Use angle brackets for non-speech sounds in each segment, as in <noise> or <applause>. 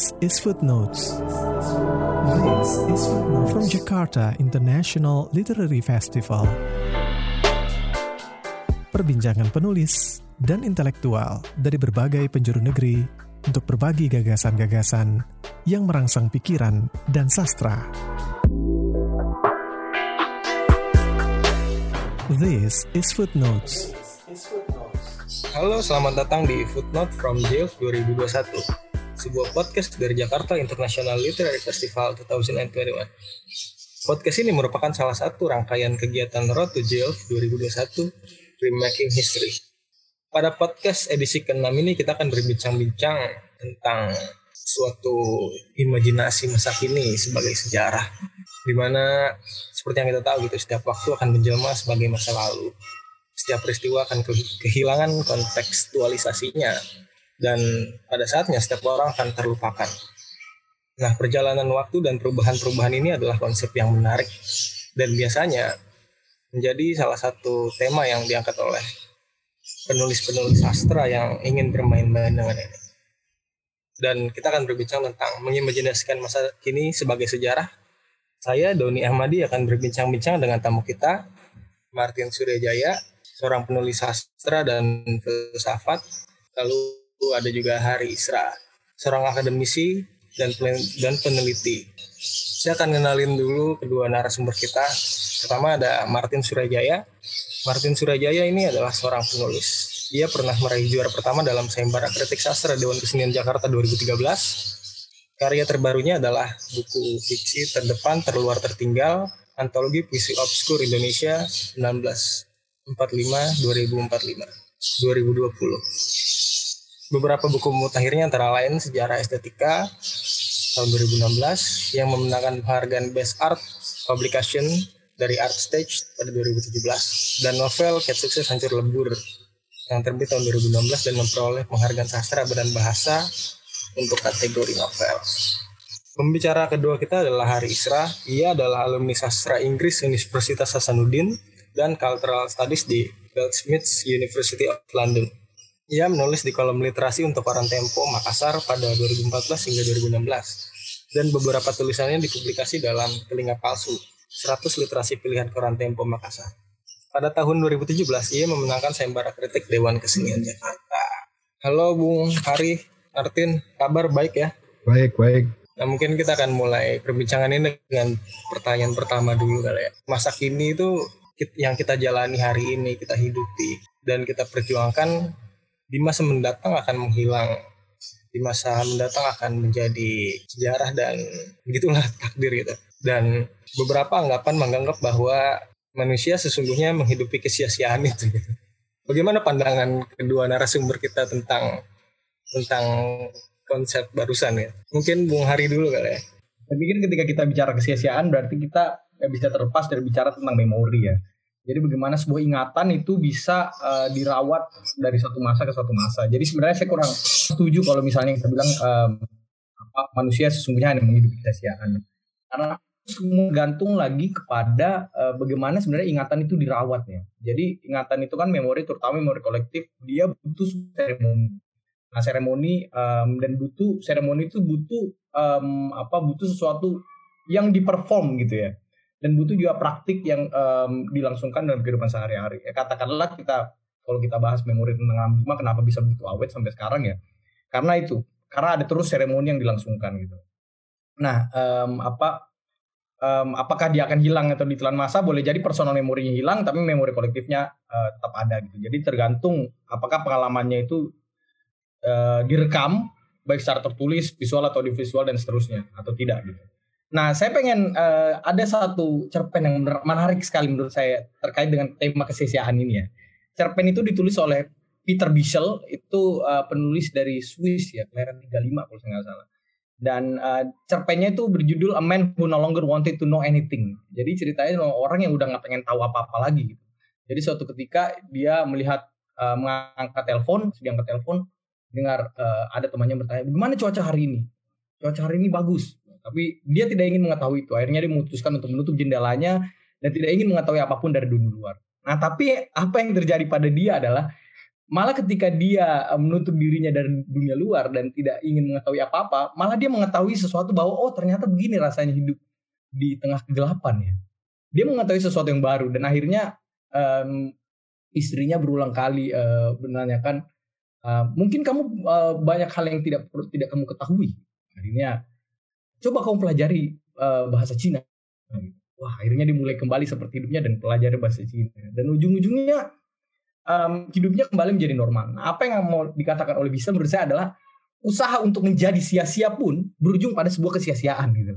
This is Footnotes. From Jakarta International Literary Festival. Perbincangan penulis dan intelektual dari berbagai penjuru negeri untuk berbagi gagasan-gagasan yang merangsang pikiran dan sastra. This is Footnotes. Halo, selamat datang di Footnote from Jails 2021, sebuah podcast dari Jakarta International Literary Festival 2021. Podcast ini merupakan salah satu rangkaian kegiatan Road to Jails 2021 Remaking History. Pada podcast edisi ke-6 ini kita akan berbincang-bincang tentang suatu imajinasi masa kini sebagai sejarah di mana seperti yang kita tahu gitu setiap waktu akan menjelma sebagai masa lalu setiap peristiwa akan kehilangan kontekstualisasinya dan pada saatnya setiap orang akan terlupakan. Nah, perjalanan waktu dan perubahan-perubahan ini adalah konsep yang menarik dan biasanya menjadi salah satu tema yang diangkat oleh penulis-penulis sastra yang ingin bermain-main dengan ini. Dan kita akan berbincang tentang mengimajinasikan masa kini sebagai sejarah. Saya Doni Ahmadi akan berbincang-bincang dengan tamu kita, Martin Suryajaya, seorang penulis sastra dan filsafat. Lalu ada juga Hari Isra, seorang akademisi dan dan peneliti. Saya akan kenalin dulu kedua narasumber kita. Pertama ada Martin Surajaya. Martin Surajaya ini adalah seorang penulis. Ia pernah meraih juara pertama dalam sayembara kritik sastra Dewan Kesenian Jakarta 2013. Karya terbarunya adalah buku fiksi terdepan terluar tertinggal antologi puisi obskur Indonesia 19 45 2045 2020. Beberapa buku mutakhirnya antara lain Sejarah Estetika tahun 2016 yang memenangkan penghargaan Best Art Publication dari Art Stage pada 2017 dan novel Cat Sukses Hancur Lebur yang terbit tahun 2016 dan memperoleh penghargaan sastra badan bahasa untuk kategori novel. Pembicara kedua kita adalah Hari Isra. Ia adalah alumni sastra Inggris Universitas Hasanuddin dan Cultural Studies di Goldsmiths University of London. Ia menulis di kolom literasi untuk Koran Tempo Makassar pada 2014 hingga 2016 dan beberapa tulisannya dipublikasi dalam Telinga Palsu, 100 literasi pilihan Koran Tempo Makassar. Pada tahun 2017 ia memenangkan sayembara kritik Dewan Kesenian Jakarta. Halo Bung Hari, Martin, kabar baik ya? Baik, baik. Nah mungkin kita akan mulai perbincangan ini dengan pertanyaan pertama dulu kali ya. Masa kini itu yang kita jalani hari ini, kita hidupi dan kita perjuangkan di masa mendatang akan menghilang. Di masa mendatang akan menjadi sejarah dan begitulah <laughs> takdir gitu. Dan beberapa anggapan menganggap bahwa manusia sesungguhnya menghidupi kesia-siaan itu. Gitu. Bagaimana pandangan kedua narasumber kita tentang tentang konsep barusan ya? Mungkin Bung Hari dulu kali ya. Saya pikir ketika kita bicara kesia-siaan berarti kita bisa terlepas dari bicara tentang memori ya. Jadi bagaimana sebuah ingatan itu bisa uh, dirawat dari satu masa ke satu masa. Jadi sebenarnya saya kurang setuju kalau misalnya kita bilang um, apa, manusia sesungguhnya hanya menghidupi kesia-siaan. Karena semua gantung lagi kepada uh, bagaimana sebenarnya ingatan itu dirawat ya. Jadi ingatan itu kan memori terutama memori kolektif dia butuh seremoni. Nah seremoni um, dan butuh seremoni itu butuh um, apa butuh sesuatu yang diperform gitu ya dan butuh juga praktik yang um, dilangsungkan dalam kehidupan sehari-hari. Ya, katakanlah kita kalau kita bahas memori tentang 65 kenapa bisa begitu awet sampai sekarang ya? Karena itu, karena ada terus seremoni yang dilangsungkan gitu. Nah, um, apa um, apakah dia akan hilang atau ditelan masa? Boleh jadi personal memorinya hilang, tapi memori kolektifnya uh, tetap ada gitu. Jadi tergantung apakah pengalamannya itu uh, direkam baik secara tertulis, visual atau di visual dan seterusnya atau tidak gitu. Nah, saya pengen uh, ada satu cerpen yang menarik sekali menurut saya terkait dengan tema kesesiaan ini ya. Cerpen itu ditulis oleh Peter Bichel, itu uh, penulis dari Swiss ya, kelahiran 35 kalau saya nggak salah. Dan uh, cerpennya itu berjudul A Man Who No Longer Wanted to Know Anything. Jadi ceritanya orang yang udah nggak pengen tahu apa-apa lagi gitu. Jadi suatu ketika dia melihat uh, mengangkat telepon, sedang telepon, dengar uh, ada temannya bertanya, "Bagaimana cuaca hari ini?" "Cuaca hari ini bagus." Tapi dia tidak ingin mengetahui itu. Akhirnya dia memutuskan untuk menutup jendelanya dan tidak ingin mengetahui apa pun dari dunia luar. Nah, tapi apa yang terjadi pada dia adalah malah ketika dia uh, menutup dirinya dari dunia luar dan tidak ingin mengetahui apa-apa, malah dia mengetahui sesuatu bahwa oh ternyata begini rasanya hidup di tengah kegelapan ya. Dia mengetahui sesuatu yang baru dan akhirnya um, istrinya berulang kali uh, menanyakan uh, mungkin kamu uh, banyak hal yang tidak tidak kamu ketahui. Akhirnya coba kamu pelajari uh, bahasa Cina. Wah akhirnya dimulai kembali seperti hidupnya dan pelajari bahasa Cina. Dan ujung-ujungnya um, hidupnya kembali menjadi normal. Nah, apa yang mau dikatakan oleh bisa menurut saya adalah usaha untuk menjadi sia-sia pun berujung pada sebuah kesia-siaan gitu.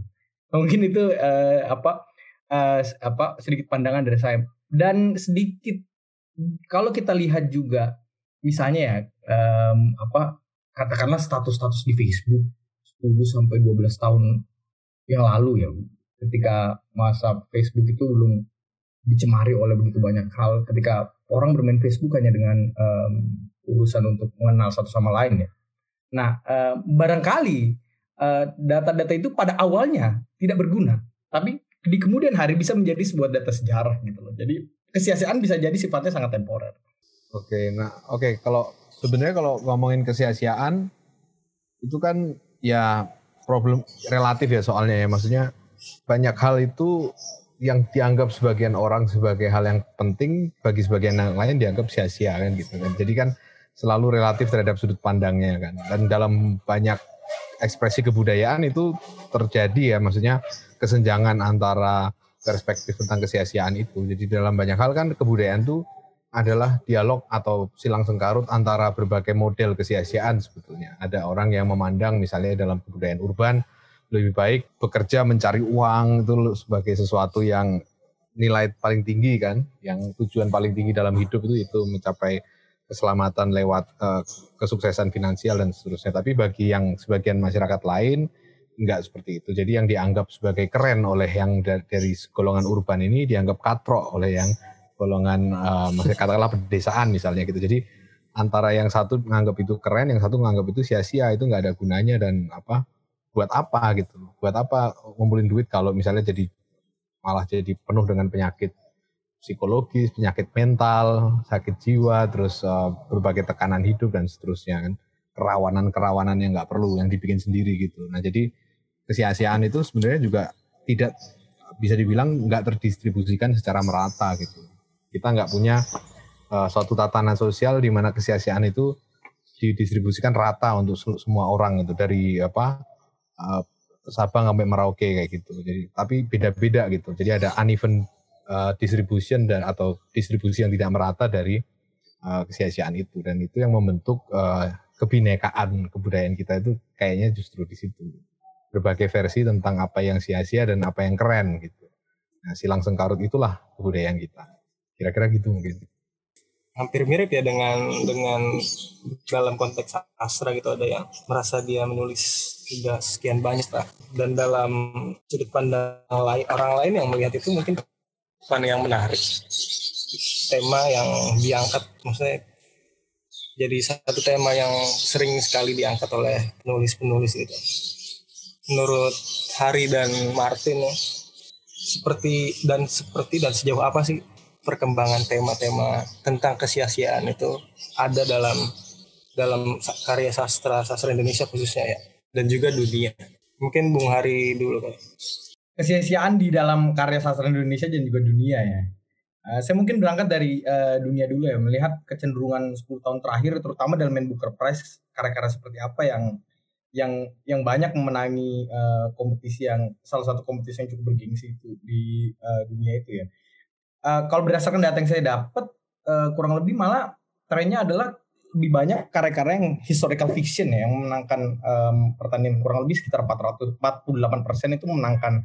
Mungkin itu uh, apa uh, apa sedikit pandangan dari saya dan sedikit kalau kita lihat juga misalnya ya um, apa katakanlah status-status di Facebook 10 sampai 12 tahun yang lalu ya ketika masa Facebook itu belum dicemari oleh begitu banyak hal ketika orang bermain Facebook hanya dengan um, urusan untuk mengenal satu sama lain ya. Nah, uh, barangkali data-data uh, itu pada awalnya tidak berguna, tapi di kemudian hari bisa menjadi sebuah data sejarah gitu loh. Jadi kesia-siaan bisa jadi sifatnya sangat temporer. Oke, nah oke kalau sebenarnya kalau ngomongin kesia-siaan itu kan ya problem relatif ya soalnya ya maksudnya banyak hal itu yang dianggap sebagian orang sebagai hal yang penting bagi sebagian yang lain dianggap sia-sia kan gitu kan. Jadi kan selalu relatif terhadap sudut pandangnya kan. Dan dalam banyak ekspresi kebudayaan itu terjadi ya maksudnya kesenjangan antara perspektif tentang kesia-siaan itu. Jadi dalam banyak hal kan kebudayaan itu adalah dialog atau silang sengkarut antara berbagai model kesia-siaan sebetulnya. Ada orang yang memandang misalnya dalam kebudayaan urban lebih baik bekerja mencari uang itu sebagai sesuatu yang nilai paling tinggi kan, yang tujuan paling tinggi dalam hidup itu itu mencapai keselamatan lewat uh, kesuksesan finansial dan seterusnya. Tapi bagi yang sebagian masyarakat lain enggak seperti itu. Jadi yang dianggap sebagai keren oleh yang dari golongan urban ini dianggap katrok oleh yang golongan uh, maksudnya katakanlah pedesaan misalnya gitu. Jadi antara yang satu menganggap itu keren, yang satu menganggap itu sia-sia, itu nggak ada gunanya dan apa buat apa gitu. Buat apa ngumpulin duit kalau misalnya jadi malah jadi penuh dengan penyakit psikologis penyakit mental sakit jiwa terus uh, berbagai tekanan hidup dan seterusnya kan. Kerawanan kerawanan yang nggak perlu yang dibikin sendiri gitu. Nah jadi kesia-siaan itu sebenarnya juga tidak bisa dibilang nggak terdistribusikan secara merata gitu kita nggak punya uh, suatu tatanan sosial di mana kesia-siaan itu didistribusikan rata untuk semua orang itu dari apa uh, Sabang sampai Merauke kayak gitu. Jadi tapi beda-beda gitu. Jadi ada uneven uh, distribution dan atau distribusi yang tidak merata dari uh, kesia-siaan itu dan itu yang membentuk uh, kebinekaan kebudayaan kita itu kayaknya justru di situ. Berbagai versi tentang apa yang sia-sia dan apa yang keren gitu. Nah, silang sengkarut itulah kebudayaan kita. Kira-kira gitu mungkin. Hampir mirip ya dengan dengan dalam konteks sastra gitu ada yang merasa dia menulis sudah sekian banyak lah. Dan dalam sudut pandang lain orang lain yang melihat itu mungkin bukan yang menarik. Tema yang diangkat maksudnya jadi satu tema yang sering sekali diangkat oleh penulis-penulis gitu. Menurut Hari dan Martin seperti dan seperti dan sejauh apa sih perkembangan tema-tema tentang kesia-siaan itu ada dalam dalam karya sastra sastra Indonesia khususnya ya dan juga dunia. Mungkin Bung Hari dulu kan. Kesia-siaan di dalam karya sastra Indonesia dan juga dunia ya. Uh, saya mungkin berangkat dari uh, dunia dulu ya, melihat kecenderungan 10 tahun terakhir, terutama dalam main Booker Prize, karya-karya seperti apa yang yang yang banyak memenangi uh, kompetisi yang salah satu kompetisi yang cukup bergengsi itu di uh, dunia itu ya uh, kalau berdasarkan data yang saya dapat uh, kurang lebih malah trennya adalah lebih banyak karya-karya yang historical fiction ya yang memenangkan um, pertandingan. Kurang lebih sekitar 448 persen itu memenangkan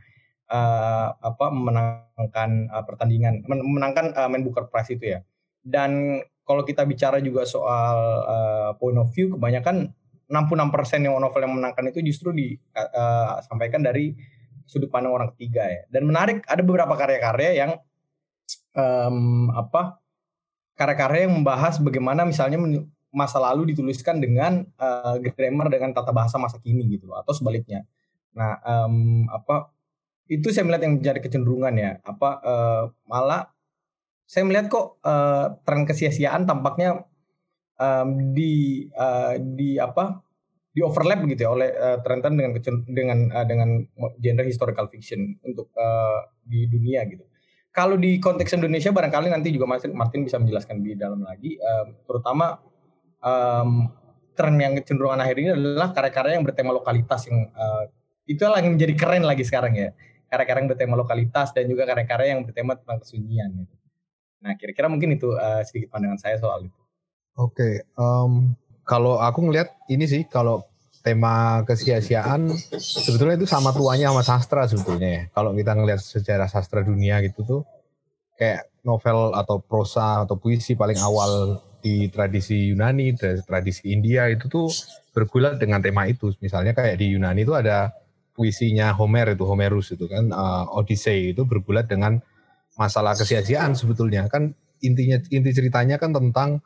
uh, apa memenangkan uh, pertandingan memenangkan uh, main Booker Prize itu ya. Dan kalau kita bicara juga soal uh, point of view kebanyakan 66 persen yang novel yang memenangkan itu justru disampaikan uh, dari sudut pandang orang ketiga ya. Dan menarik ada beberapa karya-karya yang um, apa karya-karya yang membahas bagaimana misalnya masa lalu dituliskan dengan uh, grammar dengan tata bahasa masa kini gitu atau sebaliknya. Nah, um, apa itu saya melihat yang menjadi kecenderungan ya. Apa uh, malah saya melihat kok uh, tren kesia-siaan tampaknya um, di uh, di apa di overlap gitu ya oleh uh, Trenton dengan dengan uh, dengan genre historical fiction untuk uh, di dunia gitu. Kalau di konteks Indonesia barangkali nanti juga Martin, Martin bisa menjelaskan di dalam lagi, um, terutama um, tren yang cenderungan akhir ini adalah karya-karya yang bertema lokalitas yang uh, itu yang menjadi keren lagi sekarang ya karya-karya yang bertema lokalitas dan juga karya-karya yang bertema tentang kesunyian gitu. Nah, kira-kira mungkin itu uh, sedikit pandangan saya soal itu. Oke, okay, um, kalau aku ngelihat ini sih kalau tema kesia-siaan sebetulnya itu sama tuanya sama sastra sebetulnya ya. Kalau kita ngelihat sejarah sastra dunia gitu tuh kayak novel atau prosa atau puisi paling awal di tradisi Yunani, tradisi India itu tuh bergulat dengan tema itu. Misalnya kayak di Yunani itu ada puisinya Homer itu Homerus itu kan uh, Odyssey itu bergulat dengan masalah kesia-siaan sebetulnya kan intinya inti ceritanya kan tentang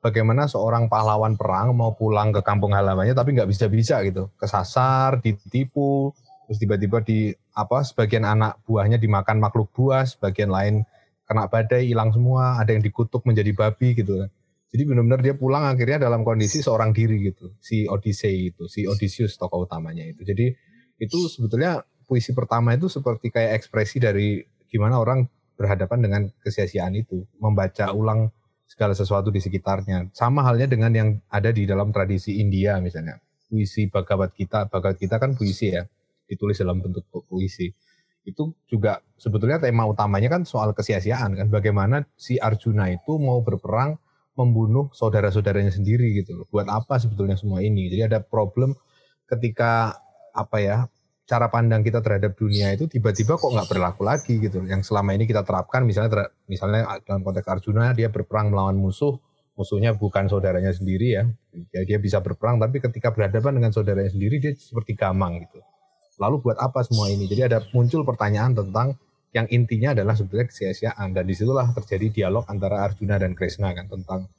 bagaimana seorang pahlawan perang mau pulang ke kampung halamannya tapi nggak bisa-bisa gitu. Kesasar ditipu terus tiba-tiba di apa sebagian anak buahnya dimakan makhluk buas sebagian lain kena badai hilang semua ada yang dikutuk menjadi babi gitu. Jadi benar-benar dia pulang akhirnya dalam kondisi seorang diri gitu si Odyssey itu si Odysseus tokoh utamanya itu. Jadi itu sebetulnya puisi pertama itu seperti kayak ekspresi dari gimana orang berhadapan dengan kesia-siaan itu, membaca ulang segala sesuatu di sekitarnya. Sama halnya dengan yang ada di dalam tradisi India misalnya. Puisi Bhagavad Gita, Bhagavad Gita kan puisi ya, ditulis dalam bentuk puisi. Itu juga sebetulnya tema utamanya kan soal kesia-siaan kan, bagaimana si Arjuna itu mau berperang membunuh saudara-saudaranya sendiri gitu. Buat apa sebetulnya semua ini? Jadi ada problem ketika apa ya cara pandang kita terhadap dunia itu tiba-tiba kok nggak berlaku lagi gitu. Yang selama ini kita terapkan misalnya ter, misalnya dalam konteks Arjuna dia berperang melawan musuh, musuhnya bukan saudaranya sendiri ya. ya. Dia bisa berperang tapi ketika berhadapan dengan saudaranya sendiri dia seperti gamang gitu. Lalu buat apa semua ini? Jadi ada muncul pertanyaan tentang yang intinya adalah sebetulnya kesia-siaan dan di situlah terjadi dialog antara Arjuna dan Krishna kan tentang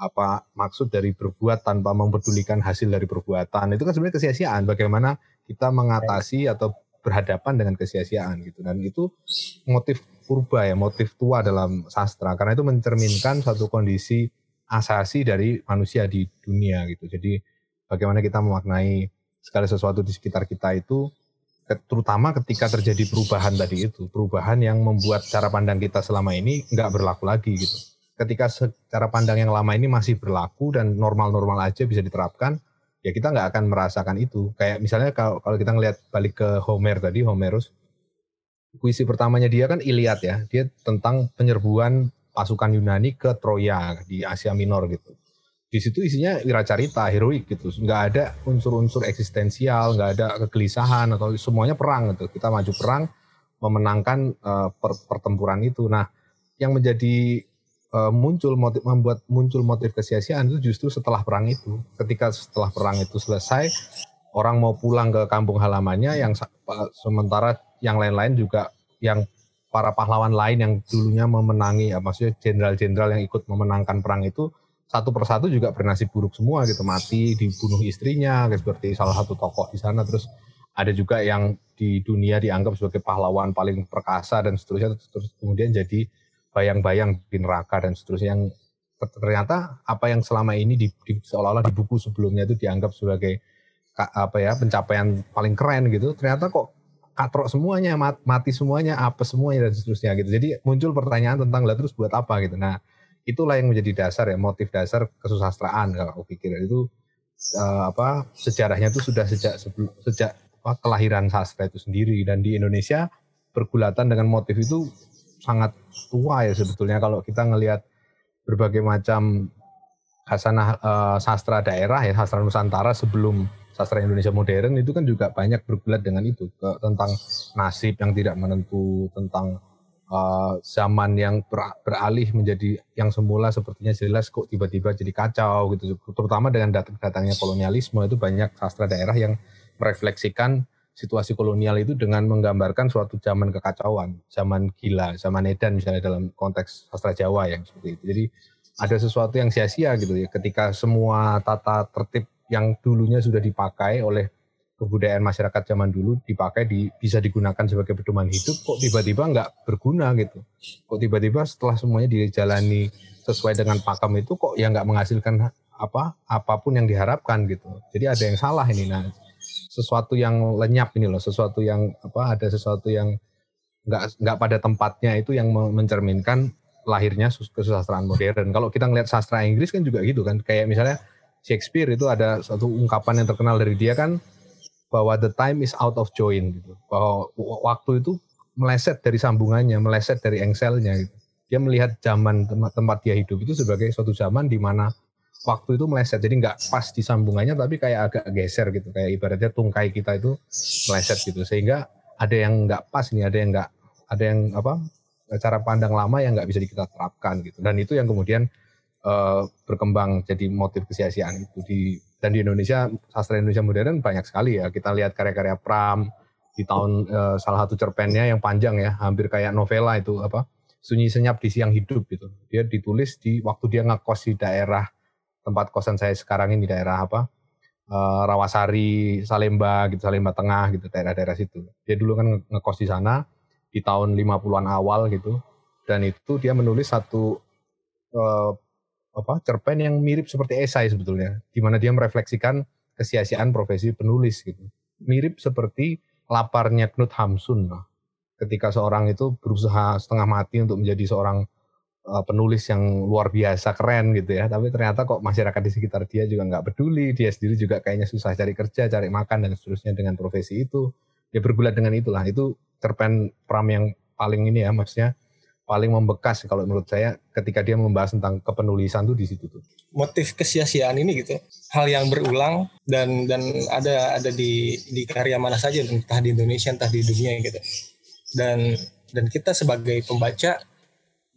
apa maksud dari berbuat tanpa mempedulikan hasil dari perbuatan itu kan sebenarnya kesia-siaan bagaimana kita mengatasi atau berhadapan dengan kesia-siaan gitu. Dan itu motif purba ya motif tua dalam sastra. Karena itu mencerminkan satu kondisi asasi dari manusia di dunia gitu. Jadi bagaimana kita memaknai segala sesuatu di sekitar kita itu terutama ketika terjadi perubahan tadi itu. Perubahan yang membuat cara pandang kita selama ini nggak berlaku lagi gitu. Ketika cara pandang yang lama ini masih berlaku dan normal-normal aja bisa diterapkan, ya kita nggak akan merasakan itu. Kayak misalnya kalau, kalau kita ngelihat balik ke Homer tadi, Homerus, puisi pertamanya dia kan Iliad ya, dia tentang penyerbuan pasukan Yunani ke Troya di Asia Minor gitu. Di situ isinya wiracarita, heroik gitu, nggak ada unsur-unsur eksistensial, nggak ada kegelisahan atau semuanya perang gitu. Kita maju perang, memenangkan uh, per pertempuran itu. Nah, yang menjadi uh, muncul motif membuat muncul motif kesia-siaan itu justru setelah perang itu. Ketika setelah perang itu selesai, orang mau pulang ke kampung halamannya yang sementara yang lain-lain juga yang para pahlawan lain yang dulunya memenangi ya maksudnya jenderal-jenderal yang ikut memenangkan perang itu satu persatu juga bernasib buruk semua gitu mati dibunuh istrinya seperti salah satu tokoh di sana terus ada juga yang di dunia dianggap sebagai pahlawan paling perkasa dan seterusnya terus kemudian jadi bayang-bayang di neraka dan seterusnya yang ternyata apa yang selama ini di, di seolah-olah di buku sebelumnya itu dianggap sebagai apa ya pencapaian paling keren gitu ternyata kok katrok semuanya mati semuanya apa semuanya dan seterusnya gitu. Jadi muncul pertanyaan tentang lah terus buat apa gitu. Nah itulah yang menjadi dasar ya motif dasar kesusastraan kalau aku pikir. Itu uh, apa sejarahnya itu sudah sejak sebelum sejak apa, kelahiran sastra itu sendiri. Dan di Indonesia pergulatan dengan motif itu sangat tua ya sebetulnya kalau kita ngelihat berbagai macam hasanah uh, sastra daerah ya sastra Nusantara sebelum sastra Indonesia modern itu kan juga banyak bergulat dengan itu ke, tentang nasib yang tidak menentu tentang uh, zaman yang ber, beralih menjadi yang semula sepertinya jelas kok tiba-tiba jadi kacau gitu. Terutama dengan dat datangnya kolonialisme itu banyak sastra daerah yang merefleksikan situasi kolonial itu dengan menggambarkan suatu zaman kekacauan, zaman gila, zaman edan misalnya dalam konteks sastra Jawa yang seperti itu. Jadi ada sesuatu yang sia-sia gitu ya ketika semua tata tertib yang dulunya sudah dipakai oleh kebudayaan masyarakat zaman dulu dipakai di, bisa digunakan sebagai pedoman hidup kok tiba-tiba nggak berguna gitu kok tiba-tiba setelah semuanya dijalani sesuai dengan pakam itu kok ya nggak menghasilkan apa apa pun yang diharapkan gitu. Jadi ada yang salah ini. Nah, sesuatu yang lenyap ini loh, sesuatu yang apa ada sesuatu yang nggak nggak pada tempatnya itu yang mencerminkan lahirnya kesusastraan modern. Kalau kita ngelihat sastra Inggris kan juga gitu kan, kayak misalnya Shakespeare itu ada satu ungkapan yang terkenal dari dia kan bahwa the time is out of joint gitu. Bahwa waktu itu meleset dari sambungannya, meleset dari engselnya gitu. Dia melihat zaman tempat, tempat dia hidup itu sebagai suatu zaman di mana waktu itu meleset. Jadi nggak pas di sambungannya tapi kayak agak geser gitu. Kayak ibaratnya tungkai kita itu meleset gitu. Sehingga ada yang nggak pas nih, ada yang nggak ada yang apa cara pandang lama yang nggak bisa kita terapkan gitu. Dan itu yang kemudian uh, berkembang jadi motif kesia-siaan itu di dan di Indonesia sastra Indonesia modern banyak sekali ya kita lihat karya-karya Pram di tahun uh, salah satu cerpennya yang panjang ya hampir kayak novela itu apa sunyi senyap di siang hidup gitu dia ditulis di waktu dia ngekos di daerah tempat kosan saya sekarang ini daerah apa uh, Rawasari Salemba gitu Salemba Tengah gitu daerah-daerah situ. Dia dulu kan ngekos di sana di tahun 50-an awal gitu dan itu dia menulis satu uh, apa cerpen yang mirip seperti esai sebetulnya di mana dia merefleksikan kesia-siaan profesi penulis gitu. Mirip seperti laparnya Knut Hamsun ketika seorang itu berusaha setengah mati untuk menjadi seorang uh, penulis yang luar biasa keren gitu ya. Tapi ternyata kok masyarakat di sekitar dia juga nggak peduli. Dia sendiri juga kayaknya susah cari kerja cari makan dan seterusnya dengan profesi itu. Dia bergulat dengan itulah. Itu cerpen Pram yang paling ini ya maksudnya paling membekas kalau menurut saya ketika dia membahas tentang kepenulisan tuh di situ tuh. Motif kesia-siaan ini gitu, hal yang berulang dan dan ada ada di di karya mana saja entah di Indonesia entah di dunia gitu. Dan dan kita sebagai pembaca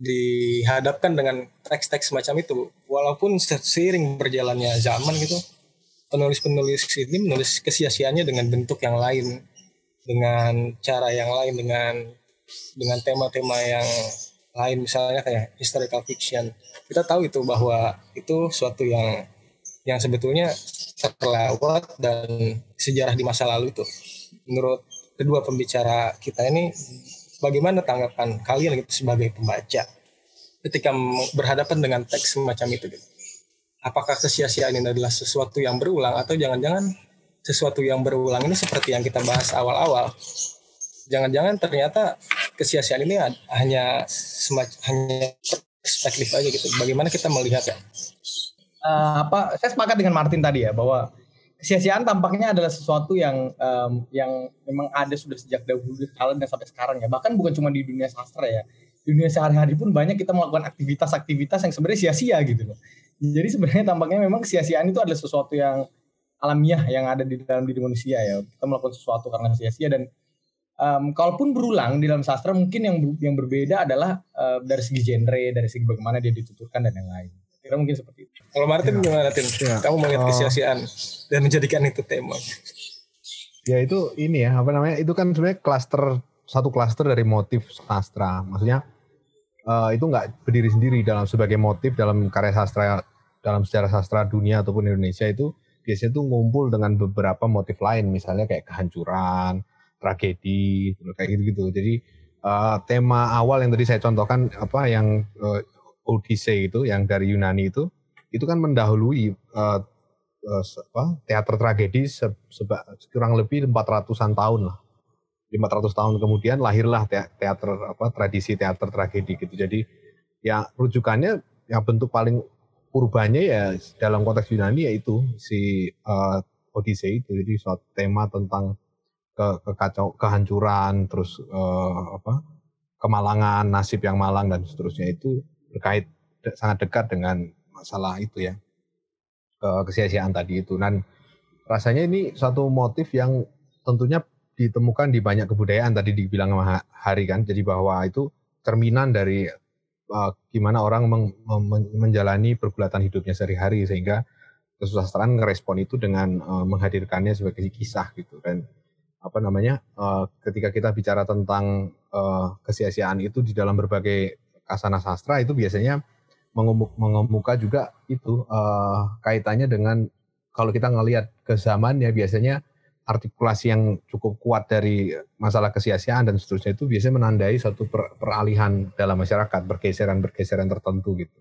dihadapkan dengan teks-teks semacam itu walaupun seiring berjalannya zaman gitu penulis-penulis ini menulis kesia-siaannya dengan bentuk yang lain dengan cara yang lain dengan dengan tema-tema yang lain misalnya kayak historical fiction. Kita tahu itu bahwa itu suatu yang yang sebetulnya terlewat dan sejarah di masa lalu itu. Menurut kedua pembicara kita ini bagaimana tanggapan kalian gitu sebagai pembaca ketika berhadapan dengan teks semacam itu gitu apakah kesia-siaan ini adalah sesuatu yang berulang atau jangan-jangan sesuatu yang berulang ini seperti yang kita bahas awal-awal jangan-jangan ternyata kesia-siaan ini hanya semacam hanya perspektif aja gitu. Bagaimana kita melihat ya? Uh, apa saya sepakat dengan Martin tadi ya bahwa kesia-siaan tampaknya adalah sesuatu yang um, yang memang ada sudah sejak dahulu kala dan sampai sekarang ya. Bahkan bukan cuma di dunia sastra ya. Dunia sehari-hari pun banyak kita melakukan aktivitas-aktivitas yang sebenarnya sia-sia gitu loh. Jadi sebenarnya tampaknya memang kesia-siaan itu adalah sesuatu yang alamiah yang ada di dalam diri manusia ya. Kita melakukan sesuatu karena sia-sia dan um, kalaupun berulang di dalam sastra mungkin yang yang berbeda adalah uh, dari segi genre, dari segi bagaimana dia dituturkan dan yang lain. Kira mungkin seperti itu. Kalau Martin ya. gimana Tin? Ya. Kamu melihat uh, kesia-siaan dan menjadikan itu tema. Ya itu ini ya apa namanya? Itu kan sebenarnya klaster satu klaster dari motif sastra. Maksudnya uh, itu nggak berdiri sendiri dalam sebagai motif dalam karya sastra dalam sejarah sastra dunia ataupun Indonesia itu biasanya tuh ngumpul dengan beberapa motif lain misalnya kayak kehancuran, tragedi kayak gitu-gitu. Jadi uh, tema awal yang tadi saya contohkan apa yang uh, Odyssey itu yang dari Yunani itu itu kan mendahului uh, uh, apa, teater tragedi se, seba, kurang lebih 400-an tahun lah. 500 tahun kemudian lahirlah teater apa tradisi teater tragedi gitu. Jadi ya rujukannya yang bentuk paling urbanya ya dalam konteks Yunani yaitu si uh, Odyssey itu. Jadi suatu tema tentang ke kekacau kehancuran terus uh, apa kemalangan nasib yang malang dan seterusnya itu terkait de, sangat dekat dengan masalah itu ya. Kesia-siaan tadi itu. Dan rasanya ini satu motif yang tentunya ditemukan di banyak kebudayaan tadi dibilang Hari kan. Jadi bahwa itu cerminan dari uh, gimana orang meng, men, menjalani pergulatan hidupnya sehari-hari sehingga kesusastraan ngerespon itu dengan uh, menghadirkannya sebagai kisah gitu. Dan apa namanya uh, ketika kita bicara tentang uh, kesia-siaan itu di dalam berbagai kasana sastra itu biasanya mengemuka juga itu uh, kaitannya dengan kalau kita ngelihat ke zaman ya biasanya artikulasi yang cukup kuat dari masalah kesia-siaan dan seterusnya itu biasanya menandai satu per, peralihan dalam masyarakat bergeseran-bergeseran tertentu gitu.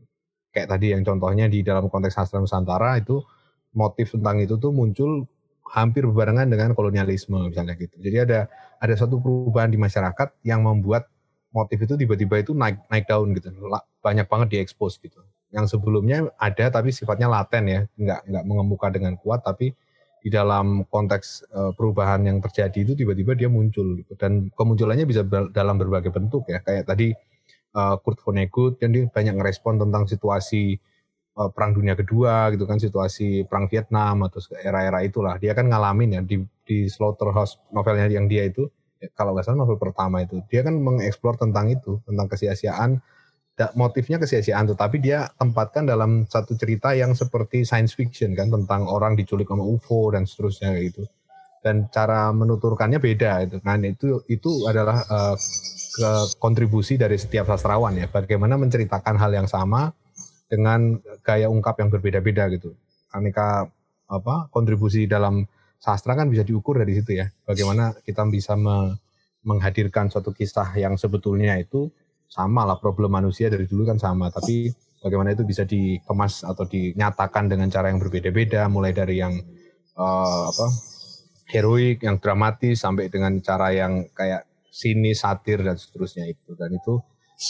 kayak tadi yang contohnya di dalam konteks sastra Nusantara itu motif tentang itu tuh muncul hampir berbarengan dengan kolonialisme misalnya gitu. Jadi ada ada satu perubahan di masyarakat yang membuat motif itu tiba-tiba itu naik naik daun gitu. Banyak banget diekspos gitu. Yang sebelumnya ada tapi sifatnya laten ya, nggak nggak mengemuka dengan kuat tapi di dalam konteks uh, perubahan yang terjadi itu tiba-tiba dia muncul gitu. Dan kemunculannya bisa dalam berbagai bentuk ya. Kayak tadi uh, Kurt Vonnegut dan dia banyak ngerespon tentang situasi uh, perang dunia kedua gitu kan situasi perang Vietnam atau era-era itulah dia kan ngalamin ya di di Slaughterhouse novelnya yang dia itu kalau nggak salah novel pertama itu. Dia kan mengeksplor tentang itu tentang kesia-siaan. Motifnya kesia-siaan tetapi dia tempatkan dalam satu cerita yang seperti science fiction kan tentang orang diculik sama UFO dan seterusnya gitu. Dan cara menuturkannya beda itu. Kan itu itu adalah uh, ke kontribusi dari setiap sastrawan ya. Bagaimana menceritakan hal yang sama dengan gaya ungkap yang berbeda-beda gitu. Aneka apa kontribusi dalam sastra kan bisa diukur dari situ ya. Bagaimana kita bisa me, menghadirkan suatu kisah yang sebetulnya itu sama lah problem manusia dari dulu kan sama. Tapi bagaimana itu bisa dikemas atau dinyatakan dengan cara yang berbeda-beda mulai dari yang uh, apa heroik yang dramatis sampai dengan cara yang kayak sini satir dan seterusnya itu. Dan itu